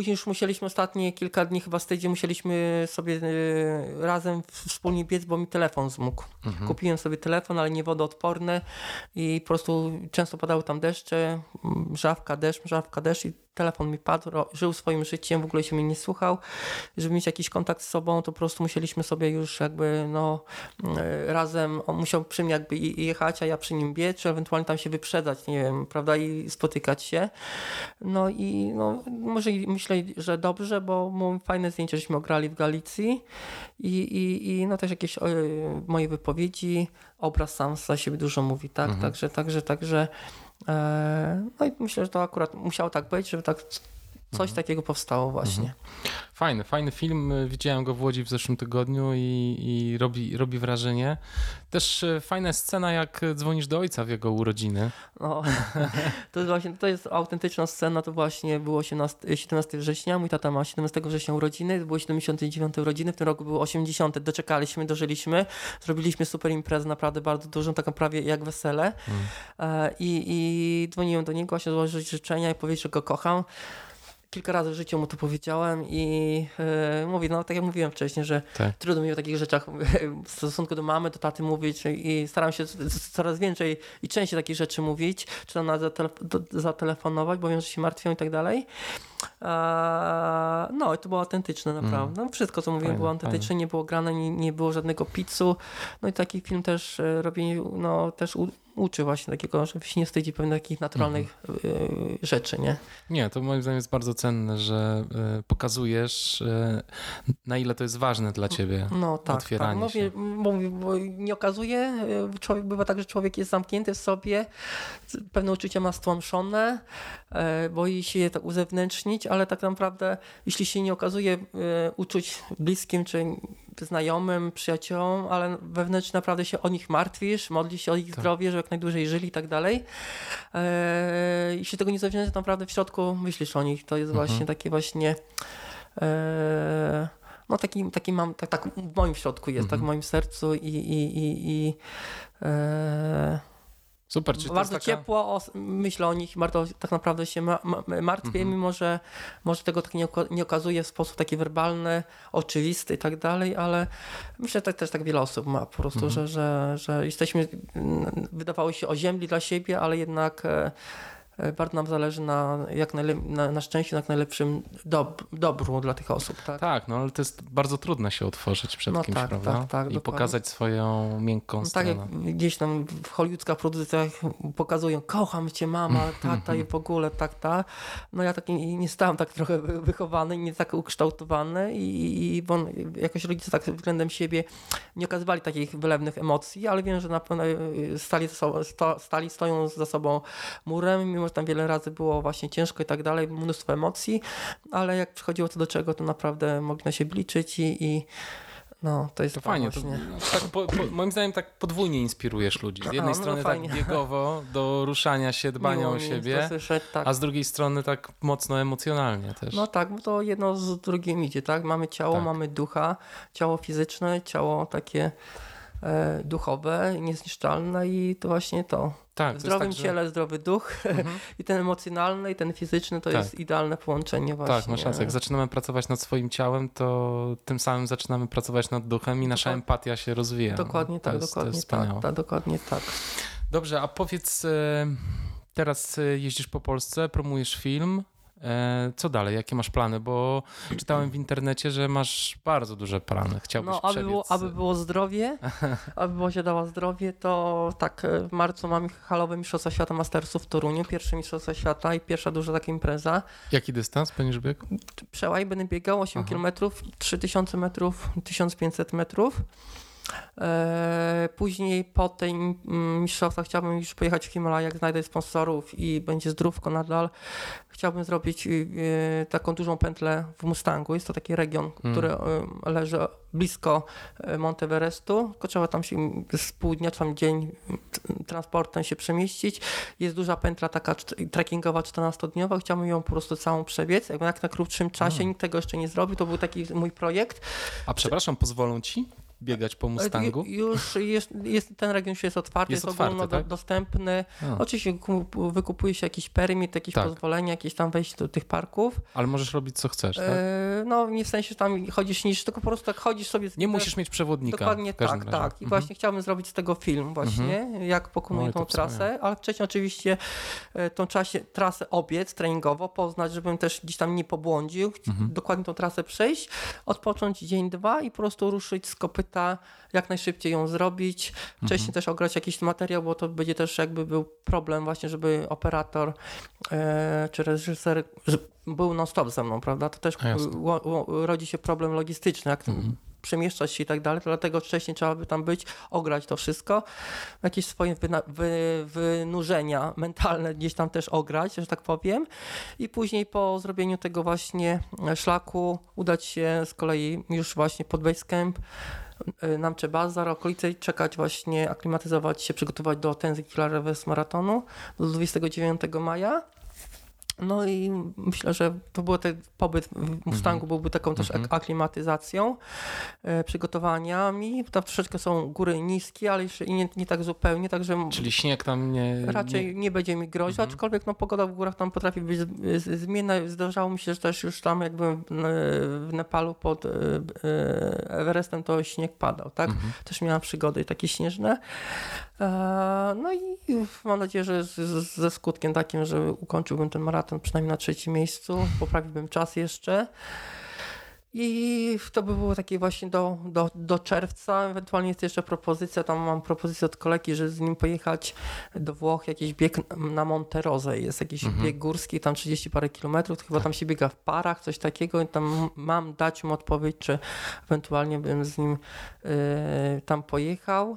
Później już musieliśmy ostatnie kilka dni chyba z tej, gdzie musieliśmy sobie y, razem wspólnie biec, bo mi telefon zmógł. Mhm. Kupiłem sobie telefon, ale nie wodoodporny i po prostu często padały tam deszcze, mrzawka, deszcz, mrzawka, deszcz i telefon mi padł, żył swoim życiem, w ogóle się mnie nie słuchał. Żeby mieć jakiś kontakt z sobą, to po prostu musieliśmy sobie już jakby no e, razem, on musiał przy mnie jakby jechać, a ja przy nim biec, czy ewentualnie tam się wyprzedzać, nie wiem, prawda, i spotykać się. No i no, może myślę, że dobrze, bo fajne zdjęcie, żeśmy ograli w Galicji i, i, i no też jakieś e, moje wypowiedzi, obraz sam za siebie dużo mówi, tak, Mhm. także, także, także no i myślę, że to akurat musiało tak być, żeby tak coś Mhm. takiego powstało właśnie. Fajny, fajny film. Widziałem go w Łodzi w zeszłym tygodniu i, i robi, robi wrażenie. Też e, fajna scena, jak dzwonisz do ojca w jego urodziny. No, *laughs* to jest właśnie, to jest autentyczna scena, to właśnie było 18, 17 września, mój tata ma 17 września urodziny, to były 79 urodziny, w tym roku były 80, doczekaliśmy, dożyliśmy, zrobiliśmy super imprezę, naprawdę bardzo dużą, taką prawie jak wesele Mm. E, i, i dzwoniłem do niego właśnie złożyć życzenia i powiedzieć, że go kocham. Kilka razy w życiu mu to powiedziałem i e, mówię, no tak jak mówiłem wcześniej, że Tak. trudno mi o takich rzeczach *laughs* w stosunku do mamy, do taty mówić i staram się coraz więcej i częściej takich rzeczy mówić, czy tam nawet zatelefonować, bo wiem, że się martwią i tak dalej. Eee, No i to było autentyczne naprawdę. No, wszystko, co mówiłem, Fajne, było autentyczne, nie było grane, nie, nie było żadnego pizzu. No i taki film też e, robienie, no też u, uczy właśnie takiego, żeby się nie wstydzi pewnych takich naturalnych e, rzeczy, nie? Nie, to moim zdaniem jest bardzo cenne, że e, pokazujesz, na ile to jest ważne dla ciebie. No tak, Otwieranie tak. się. Bo, bo nie okazuje, człowiek, bywa tak, że człowiek jest zamknięty w sobie, pewne uczucia ma stłamszone, boi się je tak uzewnętrznić, ale tak naprawdę jeśli się nie okazuje e, uczuć bliskim czy znajomym, przyjaciołom, ale wewnętrznie naprawdę się o nich martwisz, modlisz się o ich Tak. zdrowie, żeby jak najdłużej żyli i tak dalej. E, jeśli tego nie zewnętrznie, to naprawdę w środku myślisz o nich. To jest Mhm. właśnie takie właśnie e, no taki, taki mam, tak, tak w moim środku jest, tak w Mhm. moim sercu i, i, i, i e, Super, czy to bardzo taka... ciepło o, myślę o nich, bardzo tak naprawdę się ma, ma, martwię, Mhm. mimo że może tego tak nie, nie okazuje w sposób taki werbalny, oczywisty i tak dalej, ale myślę, że tak, też tak wiele osób ma po prostu, Mhm. że, że, że jesteśmy, mm, wydawało się oziębli dla siebie, ale jednak e, bardzo nam zależy na, jak najle- na, na szczęściu, na jak najlepszym dob dobru dla tych osób. Tak? Tak, no ale to jest bardzo trudno się otworzyć przed No kimś, tak, prawda? tak, tak, I dokładnie. pokazać swoją miękką No tak stronę. jak gdzieś tam w hollywoodzkich produkcjach pokazują, kocham cię mama, *laughs* tata i w ogóle tak, ta. No ja taki nie stałem tak trochę wy- wychowany, nie tak ukształtowany i, i bo jakoś rodzice tak względem siebie nie okazywali takich wylewnych emocji, ale wiem, że na pewno stali, za sobą, sto, stali stoją za sobą murem, mimo że tam wiele razy było właśnie ciężko i tak dalej, mnóstwo emocji, ale jak przychodziło co do czego, to naprawdę mogli na siebie liczyć i, i no, to jest To fajnie, to, właśnie. tak po, po, moim zdaniem tak podwójnie inspirujesz ludzi. Z *laughs* jednej A, no strony fajnie. tak biegowo, do ruszania się, *laughs* dbania Miło o siebie, to słyszeć, tak. a z drugiej strony tak mocno emocjonalnie też. No tak, bo to jedno z drugim idzie, tak? Mamy ciało, Tak. mamy ducha, ciało fizyczne, ciało takie duchowe, niezniszczalne i to właśnie to. tak, W zdrowym tak, ciele zdrowy duch Mhm. *laughs* i ten emocjonalny i ten fizyczny to Tak. jest idealne połączenie właśnie. Tak, masz rację. Jak zaczynamy pracować nad swoim ciałem, to tym samym zaczynamy pracować nad duchem i nasza empatia się rozwija. Dokładnie tak, jest, dokładnie tak, tak, dokładnie tak. Dobrze, a powiedz, e, teraz e, jeździsz po Polsce, promujesz film. E, Co dalej? Jakie masz plany? Bo czytałem w internecie, że masz bardzo duże plany. Chciałbyś No, aby przebiec. było, aby było zdrowie, *laughs* aby było się dało zdrowie, to tak, e, w marcu mamy halowe Mistrzostwa Świata Mastersów w Toruniu, pierwsze Mistrzostwa Świata i pierwsza duża taka impreza. Jaki dystans będziesz biegł? przełaj będę biegał 8 Aha. km, 3000 metrów, 1500 metrów. E, później po tej mm, mistrzostwach chciałbym już pojechać w Himalajach, jak znajdę sponsorów i będzie zdrówko nadal. Chciałbym zrobić e, taką dużą pętlę w Mustangu. Jest to taki region, Mm. który e, leży blisko Monteverestu. Tylko trzeba tam się z pół dnia, czy tam dzień transportem się przemieścić. Jest duża pętla taka trekkingowa 14-dniowa. Chciałbym ją po prostu całą przebiec. Jak jak na krótszym czasie, Mm. nikt tego jeszcze nie zrobił. To był taki mój projekt. A przepraszam, pozwolą ci? Biegać po Mustangu? Już jest, jest, ten region już jest otwarty, Jest jest, otwarty, ogólno tak? do, dostępny. A, Oczywiście kup- wykupuje się jakiś permit, jakieś Tak. pozwolenie, jakieś tam wejście do tych parków. ale możesz robić co chcesz, tak? E, no nie w sensie, że tam chodzisz niż, tylko po prostu tak chodzisz sobie. z- Nie musisz mieć przewodnika. Dokładnie tak, razie. tak. I Mhm. właśnie chciałbym zrobić z tego film właśnie, jak pokonuję to tą trasę, ale wcześniej oczywiście e, tą czasie, trasę obiec treningowo, poznać, żebym też gdzieś tam nie pobłądził, Mhm. dokładnie tą trasę przejść, odpocząć dzień, dwa i po prostu ruszyć z kopyta, jak najszybciej ją zrobić. Wcześniej Mhm. też ograć jakiś materiał, bo to będzie też jakby był problem właśnie, żeby operator e, czy reżyser był non-stop ze mną, prawda? To też ło, ło, rodzi się problem logistyczny, jak Mhm. przemieszczać się i tak dalej, dlatego wcześniej trzeba by tam być, ograć to wszystko, jakieś swoje wy, wynurzenia mentalne gdzieś tam też ograć, że tak powiem i później po zrobieniu tego właśnie szlaku udać się z kolei już właśnie pod base camp, y, Namcze Bazar, okolice czekać właśnie, aklimatyzować się, przygotować do Tenzing Killer Reverse Maratonu do 29 maja. No i myślę, że to był ten pobyt w Mustangu byłby taką też Mhm. ak- aklimatyzacją, e, przygotowaniami. Tam troszeczkę są góry niskie, ale jeszcze i nie, nie tak zupełnie, także Czyli śnieg tam nie... raczej nie... nie, będzie mi groził, Mhm. aczkolwiek no, pogoda w górach tam potrafi być zmienna. Zdarzało mi się, że też już tam jakby w, w Nepalu pod e, e, Everestem to śnieg padał, tak? Mhm. Też miałam przygody takie śnieżne. E, No i mam nadzieję, że z, z, ze skutkiem takim, że ukończyłbym ten maraton przynajmniej na trzecim miejscu, poprawiłbym czas jeszcze. I to by było takie właśnie do, do, do czerwca. Ewentualnie jest jeszcze propozycja, tam mam propozycję od kolegi, że z nim pojechać do Włoch, jakiś bieg na Monterozę. Jest jakiś Mhm. bieg górski, tam 30 parę kilometrów, chyba tam się biega w parach, coś takiego i tam mam dać mu odpowiedź, czy ewentualnie bym z nim y, tam pojechał.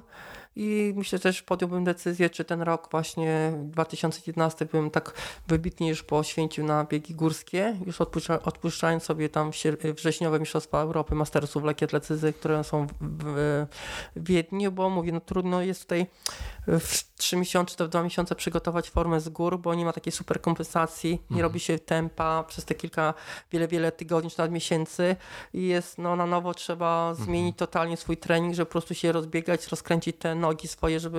I myślę też podjąłbym decyzję, czy ten rok właśnie 2011 bym tak wybitnie już poświęcił na biegi górskie, już odpuszcza, odpuszczając sobie tam wrześniowe Mistrzostwa Europy Mastersów w lekkiej atletyce, które są w, w Wiedniu, bo mówię, no trudno jest tutaj w 3 miesiące to w 2 miesiące przygotować formę z gór, bo nie ma takiej super kompensacji, nie Mhm. robi się tempa przez te kilka, wiele, wiele tygodni czy nawet miesięcy i jest no na nowo trzeba zmienić totalnie swój trening, żeby po prostu się rozbiegać, rozkręcić te nogi swoje, żeby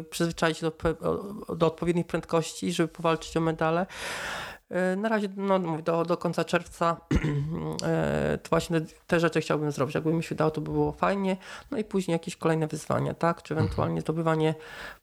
y, przyzwyczaić do, pe- o- do odpowiednich prędkości, żeby powalczyć o medale. Y, Na razie no, do, do końca czerwca *clears throat* e, to właśnie te rzeczy chciałbym zrobić. Jakby mi się dało, to by było fajnie. No i później jakieś kolejne wyzwania, tak? Czy ewentualnie zdobywanie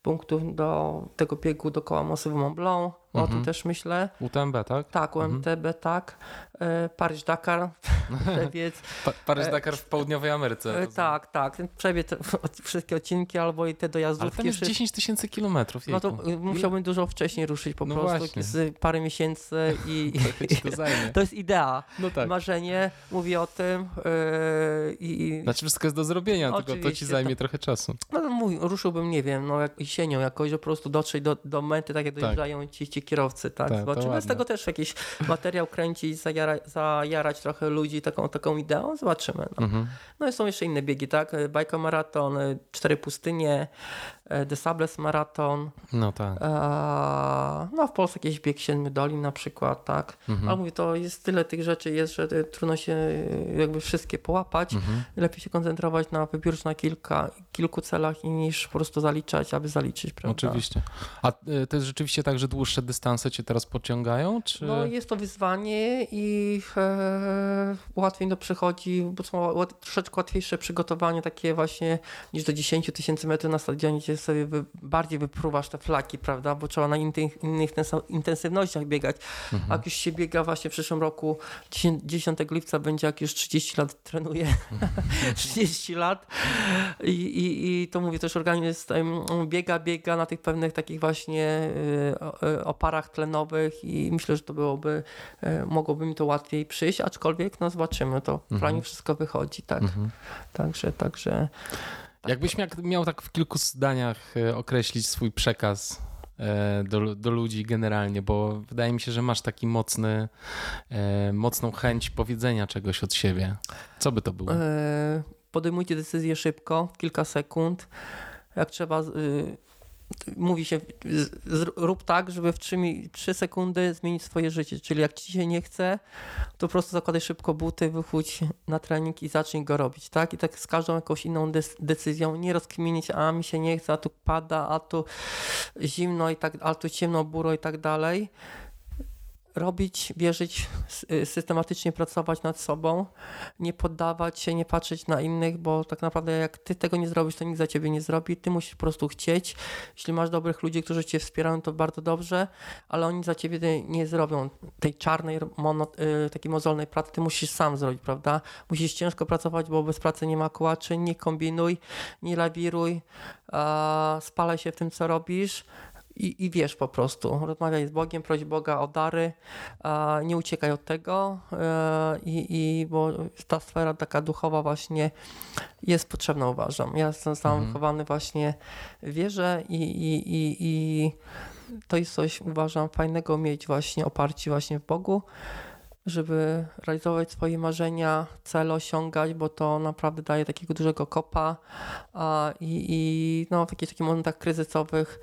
punktów do tego biegu dookoła Masywu Mont Blanc. O Mhm. tym też myślę. UTMB, tak? Tak, UMTB, tak. E, Paryż-Dakar, *laughs* przebiec. Pa Paryż-Dakar w południowej Ameryce. E, tak, tak. Przebiec *laughs* wszystkie odcinki albo i te Ale dojazdówki. tam jest wszystkie- 10 tysięcy kilometrów. no to jejku. y, musiałbym dużo wcześniej ruszyć po No prostu, właśnie. z parę miesięcy *laughs* i, to to jest idea. No tak. Marzenie, mówię o tym yy, i Znaczy wszystko jest do zrobienia, tylko to ci Oczywiście, zajmie tak. trochę czasu. no, no, mówię, ruszyłbym, nie wiem, no jak jesienią jakoś, że po prostu dotrzeć do, do mety, tak jak Tak. dojeżdżają ci, ci kierowcy, tak. Tak, Zobaczymy, z ładne. tego też jakiś materiał kręcić, zajara, zajarać trochę ludzi taką, taką ideą, zobaczymy. No. Mhm. no i są jeszcze inne biegi, tak, Bajka Maraton, y, Cztery Pustynie, The Sables Maraton, No tak. e, no w Polsce jakiś bieg Siedmiu Dolin na przykład, tak. Mhm. Ale mówię, to jest tyle tych rzeczy jest, że y, trudno się jakby wszystkie połapać. Mhm. Lepiej się koncentrować na wybiórczo na kilka, kilku celach niż po prostu zaliczać, aby zaliczyć, prawda? Oczywiście. A to jest rzeczywiście tak, że dłuższe dystanse cię teraz pociągają, czy... No jest to wyzwanie i e, łatwiej to przychodzi, bo są troszeczkę łatwiejsze przygotowanie takie właśnie niż do 10 tysięcy metrów na stadionie, gdzie sobie wy, bardziej wypruwasz te flaki, prawda, bo trzeba na innych, innych intensywnościach biegać. Mhm. A jak już się biega właśnie w przyszłym roku, 10, 10 lipca będzie jak już 30 lat trenuję, 30 *laughs* lat i, i, i to mówię też organizm biega, biega na tych pewnych takich właśnie o- y, oparach tlenowych i myślę, że to byłoby, y, mogłoby mi to łatwiej przyjść, aczkolwiek no zobaczymy, to w planie wszystko wychodzi, tak, Mhm. także, także Jakbyś miał, miał tak w kilku zdaniach e, określić swój przekaz e, do, do ludzi generalnie, bo wydaje mi się, że masz taki mocny, e, mocną chęć powiedzenia czegoś od siebie. Co by to było? Podejmujcie decyzję szybko, w kilka sekund. Jak trzeba, y, mówi się, rób tak, żeby w 3, 3 sekundy zmienić swoje życie. Czyli jak ci się nie chce, to po prostu zakładaj szybko buty, wychódź na trening i zacznij go robić, tak? I tak z każdą jakąś inną decyzją, nie rozkminić, a mi się nie chce, a tu pada, a tu zimno i tak, a tu ciemno, buro i tak dalej robić, wierzyć, y, systematycznie pracować nad sobą, nie poddawać się, nie patrzeć na innych, bo tak naprawdę jak ty tego nie zrobisz, to nikt za ciebie nie zrobi. Ty musisz po prostu chcieć. Jeśli masz dobrych ludzi, którzy cię wspierają, to bardzo dobrze, ale oni za ciebie nie zrobią tej czarnej, mono, y, takiej mozolnej pracy. Ty musisz sam zrobić, prawda? Musisz ciężko pracować, bo bez pracy nie ma kołaczy. Nie kombinuj, nie lawiruj, spalaj się w tym, co robisz i, i wiesz po prostu, rozmawiaj z Bogiem, proś Boga o dary, nie uciekaj od tego, e, i, i bo ta sfera taka duchowa właśnie jest potrzebna, uważam. Ja jestem sam mhm. wychowany właśnie w wierze i, i, i, i to jest coś, uważam, fajnego mieć właśnie oparcie właśnie w Bogu, żeby realizować swoje marzenia, cele osiągać, bo to naprawdę daje takiego dużego kopa a, i, i no, w jakichś takich momentach kryzysowych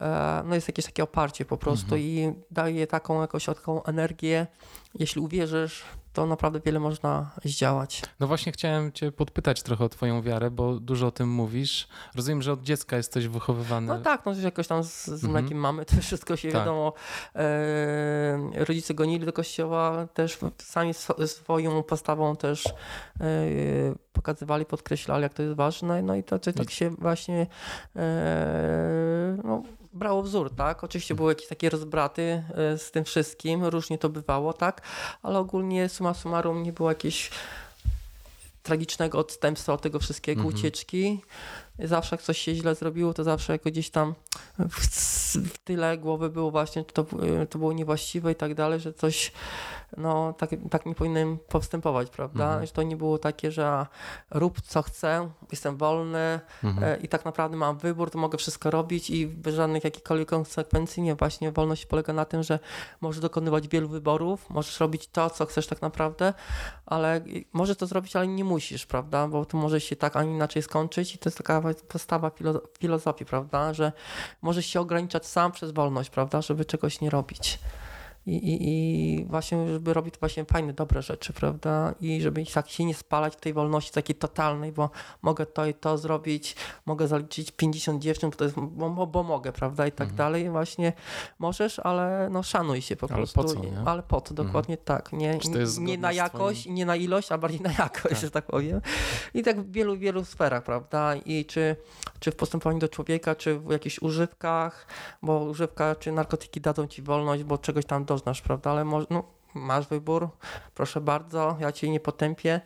E, no jest jakieś takie oparcie po prostu mhm. i daje taką jakąś taką energię. Jeśli uwierzysz, to naprawdę wiele można zdziałać. No właśnie chciałem cię podpytać trochę o twoją wiarę, bo dużo o tym mówisz. Rozumiem, że od dziecka jesteś wychowywany. No tak, no jakoś tam z, z mlekiem mhm. mamy, to wszystko się tak. wiadomo. E, rodzice gonili do kościoła, też sami swoją postawą też e, pokazywali, podkreślali, jak to jest ważne. No i to, to tak się właśnie e, no, brało wzór, tak? Oczywiście były jakieś takie rozbraty e, z tym wszystkim, różnie to bywało, tak? Ale ogólnie suma summarum nie było jakieś tragicznego odstępstwa od tego wszystkiego, mhm. ucieczki. Zawsze jak coś się źle zrobiło, to zawsze jako gdzieś tam w, w tyle głowy było właśnie, to, to było niewłaściwe i tak dalej, że coś no tak, tak nie powinienem postępować, prawda? Mhm. Że to nie było takie, że rób co chcę, jestem wolny mhm. E, i tak naprawdę mam wybór, to mogę wszystko robić i bez żadnych jakichkolwiek konsekwencji. Nie, właśnie wolność polega na tym, że możesz dokonywać wielu wyborów, możesz robić to, co chcesz tak naprawdę, ale możesz to zrobić, ale nie musisz, prawda? Bo to może się tak, a inaczej skończyć i to jest taka postawa filozofii, prawda? Że możesz się ograniczać sam przez wolność, prawda? Żeby czegoś nie robić i, i, i właśnie, żeby robić właśnie fajne, dobre rzeczy, prawda? I żeby tak się nie spalać w tej wolności takiej totalnej, bo mogę to i to zrobić, mogę zaliczyć 50 dziewczyn, bo, to jest, bo, bo mogę, prawda? I tak mhm. dalej. Właśnie możesz, ale no szanuj się po ale prostu. Po co, nie? Ale po co, dokładnie mhm. tak. Nie, nie na jakość, twoim... nie na ilość, a bardziej na jakość, tak. że tak powiem. I tak w wielu, wielu sferach, prawda? I czy, czy w postępowaniu do człowieka, czy w jakichś używkach, bo używka czy narkotyki dadzą ci wolność, bo czegoś tam do doznasz, prawda? Ale no, masz wybór, proszę bardzo, ja cię nie potępię,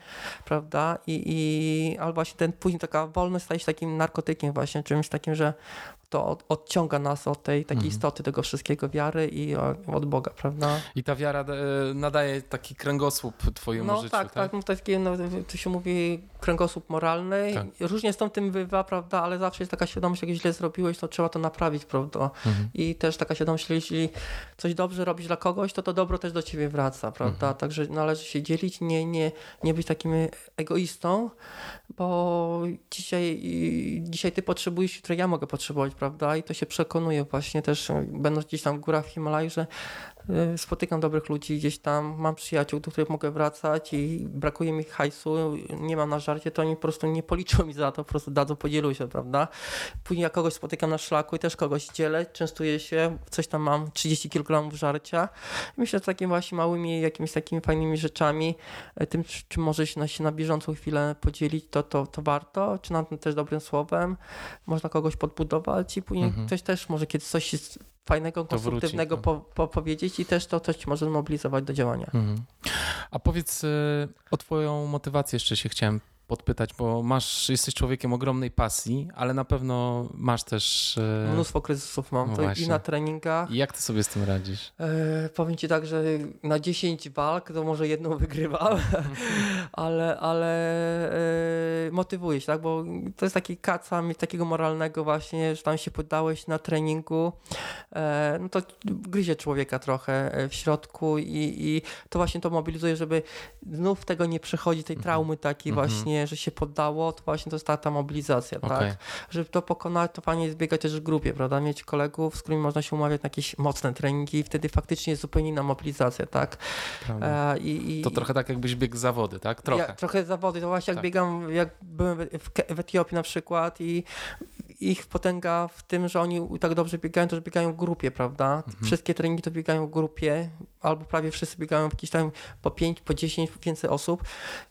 prawda? I, i albo właśnie ten później taka wolność staje się takim narkotykiem właśnie, czymś takim, że to od, odciąga nas od tej takiej mhm. istoty tego wszystkiego, wiary i od Boga, prawda? I ta wiara e, nadaje taki kręgosłup twojemu no, życiu, tak? tak, no, takie, no, to się mówi kręgosłup moralny. Tak. Różnie z tym bywa, prawda, ale zawsze jest taka świadomość, jak źle zrobiłeś, to trzeba to naprawić, prawda? Mhm. I też taka świadomość, jeśli coś dobrze robisz dla kogoś, to to dobro też do ciebie wraca, prawda? Mhm. Także należy się dzielić, nie, nie, nie być takim egoistą, bo dzisiaj, dzisiaj ty potrzebujesz, jutro ja mogę potrzebować, prawda? I to się przekonuje właśnie też, będąc gdzieś tam w górach Himalaj, że spotykam dobrych ludzi gdzieś tam, mam przyjaciół, do których mogę wracać i brakuje mi hajsu, nie mam na żarcie, to oni po prostu nie policzą mi za to, po prostu dadzą, podzielą się, prawda? Później jak kogoś spotykam na szlaku i też kogoś dzielę, częstuję się, coś tam mam, 30 kg żarcia. Myślę, że takimi właśnie małymi, jakimiś takimi fajnymi rzeczami, e, tym, czy może się na, się na bieżącą chwilę podzielić, to, to, to warto, czy na tym też dobrym słowem, można kogoś podbudować i później mhm. ktoś też może kiedy coś fajnego, konstruktywnego wróci, po, po powiedzieć i też to coś może zmobilizować do działania. Mhm. A powiedz y, o twoją motywację jeszcze się chciałem podpytać, bo masz, jesteś człowiekiem ogromnej pasji, ale na pewno masz też... E... Mnóstwo kryzysów mam, no i na treningach. I jak ty sobie z tym radzisz? E, powiem ci tak, że na 10 walk to może jedną *laughs* wygrywam, ale, ale e, motywuję się, tak, bo to jest taki kaca takiego moralnego właśnie, że tam się poddałeś na treningu, e, no to gryzie człowieka trochę e, w środku i, i to właśnie to mobilizuje, żeby znów tego nie przechodzi, tej mhm. traumy takiej mhm. właśnie właśnie, że się poddało, to właśnie to jest ta, ta mobilizacja, Okej. tak? Żeby to pokonać, to fajnie jest biegać też w grupie, prawda? Mieć kolegów, z którymi można się umawiać na jakieś mocne treningi i wtedy faktycznie jest zupełnie inna mobilizacja, tak? E, i, To trochę tak jakbyś biegł zawody, tak? Trochę. Ja, trochę zawody, to właśnie jak Tak. biegam, jak byłem w, w Etiopii na przykład i ich potęga w tym, że oni tak dobrze biegają, to że biegają w grupie, prawda? Mhm. Wszystkie treningi to biegają w grupie, albo prawie wszyscy biegają w jakiś tam po 5, po 10, więcej osób,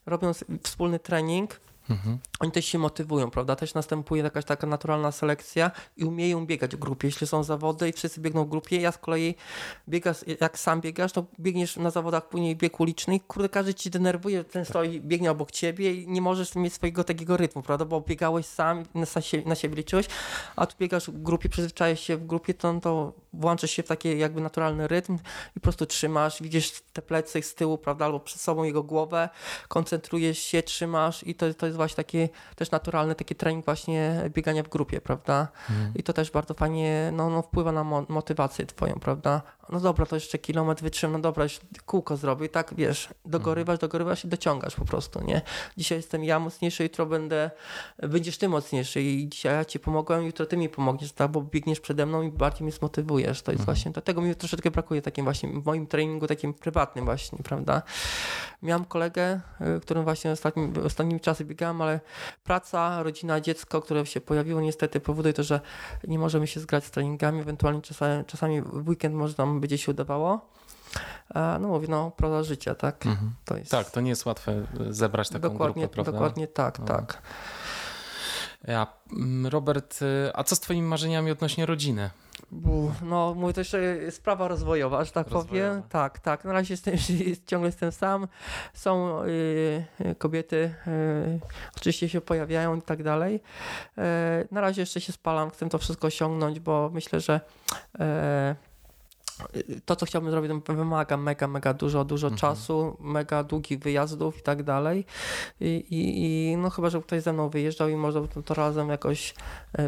robią s- wspólny trening, Mhm. oni też się motywują, prawda? Też następuje jakaś taka naturalna selekcja i umieją biegać w grupie. Jeśli są zawody i wszyscy biegną w grupie, ja z kolei biegasz, jak sam biegasz, to biegniesz na zawodach później bieg uliczny i kurde, każdy ci denerwuje, ten stoi, biegnie obok ciebie i nie możesz mieć swojego takiego rytmu, prawda? Bo biegałeś sam, na, na siebie liczyłeś, a tu biegasz w grupie, przyzwyczaisz się w grupie, to, to włączysz się w taki jakby naturalny rytm i po prostu trzymasz, widzisz te plecy z tyłu, prawda, albo przed sobą jego głowę, koncentrujesz się, trzymasz i to, to jest właśnie taki też naturalny taki trening właśnie biegania w grupie, prawda? Mhm. I to też bardzo fajnie no, no, wpływa na mo- motywację twoją, prawda? No dobra, to jeszcze kilometr wytrzymam, no dobra, już kółko zrobię i tak, wiesz, dogorywasz, dogorywasz i dociągasz po prostu, nie? Dzisiaj jestem ja mocniejszy, jutro będę, będziesz ty mocniejszy i dzisiaj ja ci pomogłem, jutro ty mi pomogniesz, tak? Bo biegniesz przede mną i bardziej mnie zmotywujesz. To jest właśnie, to, tego mi troszeczkę brakuje takim właśnie, w moim treningu takim prywatnym właśnie, prawda? Miałem kolegę, y, którym właśnie ostatnim, ostatnimi czasy biegałem, ale praca, rodzina, dziecko, które się pojawiło niestety powoduje to, że nie możemy się zgrać z treningami, ewentualnie czasami, czasami w weekend może nam będzie się udawało. A, No mówię, no proza życia, tak? Mhm. To jest Tak, to nie jest łatwe e, zebrać taką dokładnie, grupę, prawda? dokładnie tak, No. tak. Ja, mm, Robert, e, a co z twoimi marzeniami odnośnie rodziny? No, mówię, to jeszcze sprawa rozwojowa, że tak Rozwojowa. powiem. Tak, tak. Na razie jestem, *laughs* ciągle jestem sam. Są y, y, kobiety, y, oczywiście się pojawiają i tak dalej. E, na razie jeszcze się spalam, chcę to wszystko osiągnąć, bo myślę, że e, to, co chciałbym zrobić, to wymaga mega, mega dużo, dużo Mhm. czasu, mega długich wyjazdów i tak dalej. I, i, I no chyba, że ktoś ze mną wyjeżdżał i można by to, razem jakoś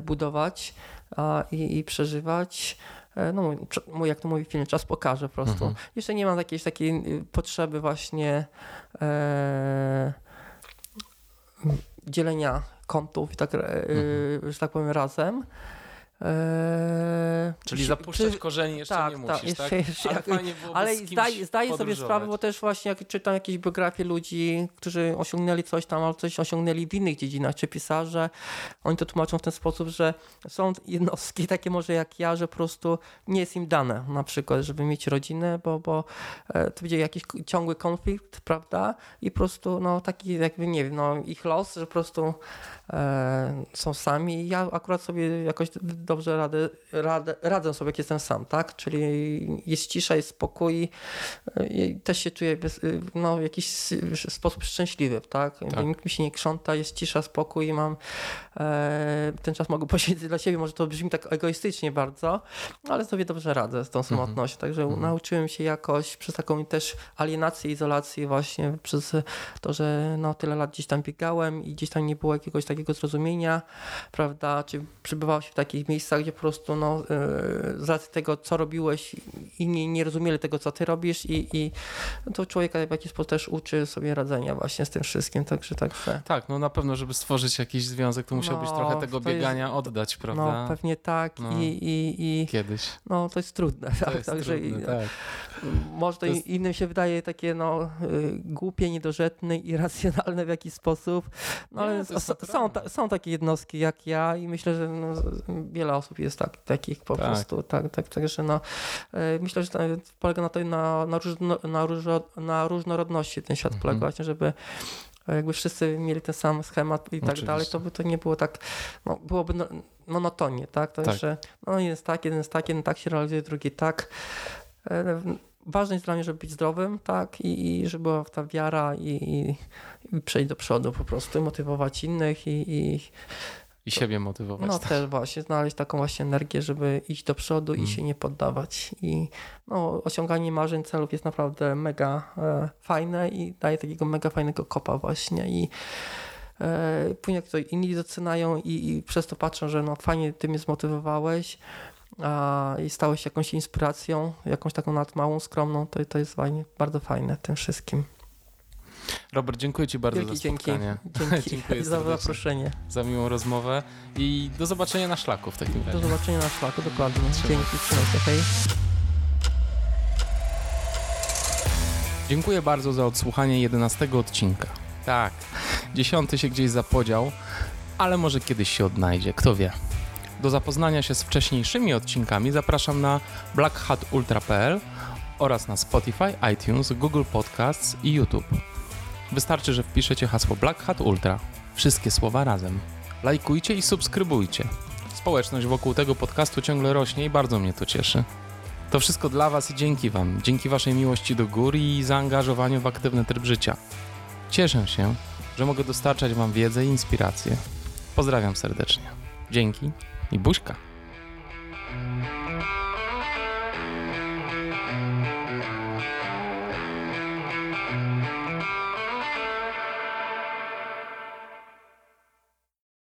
budować i, i przeżywać. E, No, mój- jak to mówi film, czas pokaże po prostu. Mhm. Jeszcze nie mam jakiejś takiej y, potrzeby właśnie e, dzielenia kątów i tak, e, Mhm. że tak powiem, razem. E, Czyli zapuszczać korzeni jeszcze tak, nie tak, musisz, jeszcze- tak? jeszcze Ale fajnie byłoby ale z kimś zdaję, sobie sprawę, bo też właśnie jak czytam jakieś biografie ludzi, którzy osiągnęli coś tam, albo coś osiągnęli w innych dziedzinach, czy pisarze, oni to tłumaczą w ten sposób, że są jednostki takie może jak ja, że po prostu nie jest im dane na przykład, żeby mieć rodzinę, bo, bo e, to będzie jakiś ciągły konflikt, prawda? I po prostu no taki jakby, nie wiem, no ich los, że po prostu e, są sami. I Ja akurat sobie jakoś d- dobrze radę, radę, radzę sobie, jak jestem sam, tak? Czyli jest cisza, jest spokój e, i też się czuję bez, no, w jakiś sposób szczęśliwy, tak? Tak. Nikt mi się nie krząta, jest cisza, spokój i mam e, ten czas mogę *laughs* poświęcić dla siebie. Może to brzmi tak egoistycznie bardzo, ale sobie dobrze radzę z tą samotnością. Także Mhm. nauczyłem się jakoś przez taką też alienację, izolację właśnie przez to, że no tyle lat gdzieś tam biegałem i gdzieś tam nie było jakiegoś takiego zrozumienia, prawda, czy przebywało się w takich miejscach, gdzie po prostu no e, z racji tego, co robiłeś inni nie rozumieli tego, co ty robisz i, i to człowieka w jakiś sposób też uczy sobie radzenia właśnie z tym wszystkim, także także Tak, no na pewno, żeby stworzyć jakiś związek, to musiałbyś No, trochę tego to jest- biegania oddać, prawda? no pewnie tak No. i, i, i Kiedyś. no to jest trudne, To *laughs* tak, jest także trudne, i- tak. Może to, jest- innym się wydaje takie no, y, głupie, niedorzeczne, irracjonalne w jakiś sposób, no, ale są, naprawdę. ta, są takie jednostki jak ja i myślę, że no, wiele osób jest tak, takich po Tak. prostu. Tak, tak, także no, y, myślę, że polega na, to, na, na, różno, na, różno, na różnorodności ten świat Mhm. polega właśnie, żeby e, jakby wszyscy mieli ten sam schemat i tak Oczywiście. dalej, to by to nie było tak, no, byłoby no, monotonnie, tak? To Tak. że no jeden jest tak, jeden jest tak, jeden tak się realizuje, drugi tak. E, Ważne jest dla mnie, żeby być zdrowym, tak, i, i żeby była ta wiara i, i, i przejść do przodu po prostu, motywować innych i, i I siebie motywować. no tak. też właśnie znaleźć taką właśnie energię, żeby iść do przodu Mm. i się nie poddawać. I no, osiąganie marzeń, celów jest naprawdę mega e, fajne i daje takiego mega fajnego kopa właśnie i e, później jak to inni doceniają i, i przez to patrzą, że no fajnie ty mnie zmotywowałeś a, i stałeś jakąś inspiracją, jakąś taką nad małą, skromną, to, to jest fajnie, bardzo fajne tym wszystkim. Robert, dziękuję Ci bardzo za dzięki, spotkanie. dzięki *laughs* Dziękuję *laughs* za zaproszenie. Za miłą rozmowę i do zobaczenia na szlaku w takim Do razie. zobaczenia na szlaku, dokładnie. Trzymaj. Dzięki, trzymaj się, hej. Dziękuję bardzo za odsłuchanie 11 odcinka. Tak, dziesiąty się gdzieś zapodział, ale może kiedyś się odnajdzie, kto wie. Do zapoznania się z wcześniejszymi odcinkami zapraszam na blackhatultra.pl oraz na Spotify, iTunes, Google Podcasts i YouTube. Wystarczy, że wpiszecie hasło Black Hat Ultra. Wszystkie słowa razem. Lajkujcie i subskrybujcie. Społeczność wokół tego podcastu ciągle rośnie i bardzo mnie to cieszy. To wszystko dla Was i dzięki Wam, dzięki Waszej miłości do gór i zaangażowaniu w aktywny tryb życia. Cieszę się, że mogę dostarczać Wam wiedzę i inspirację. Pozdrawiam serdecznie. Dzięki i buźka.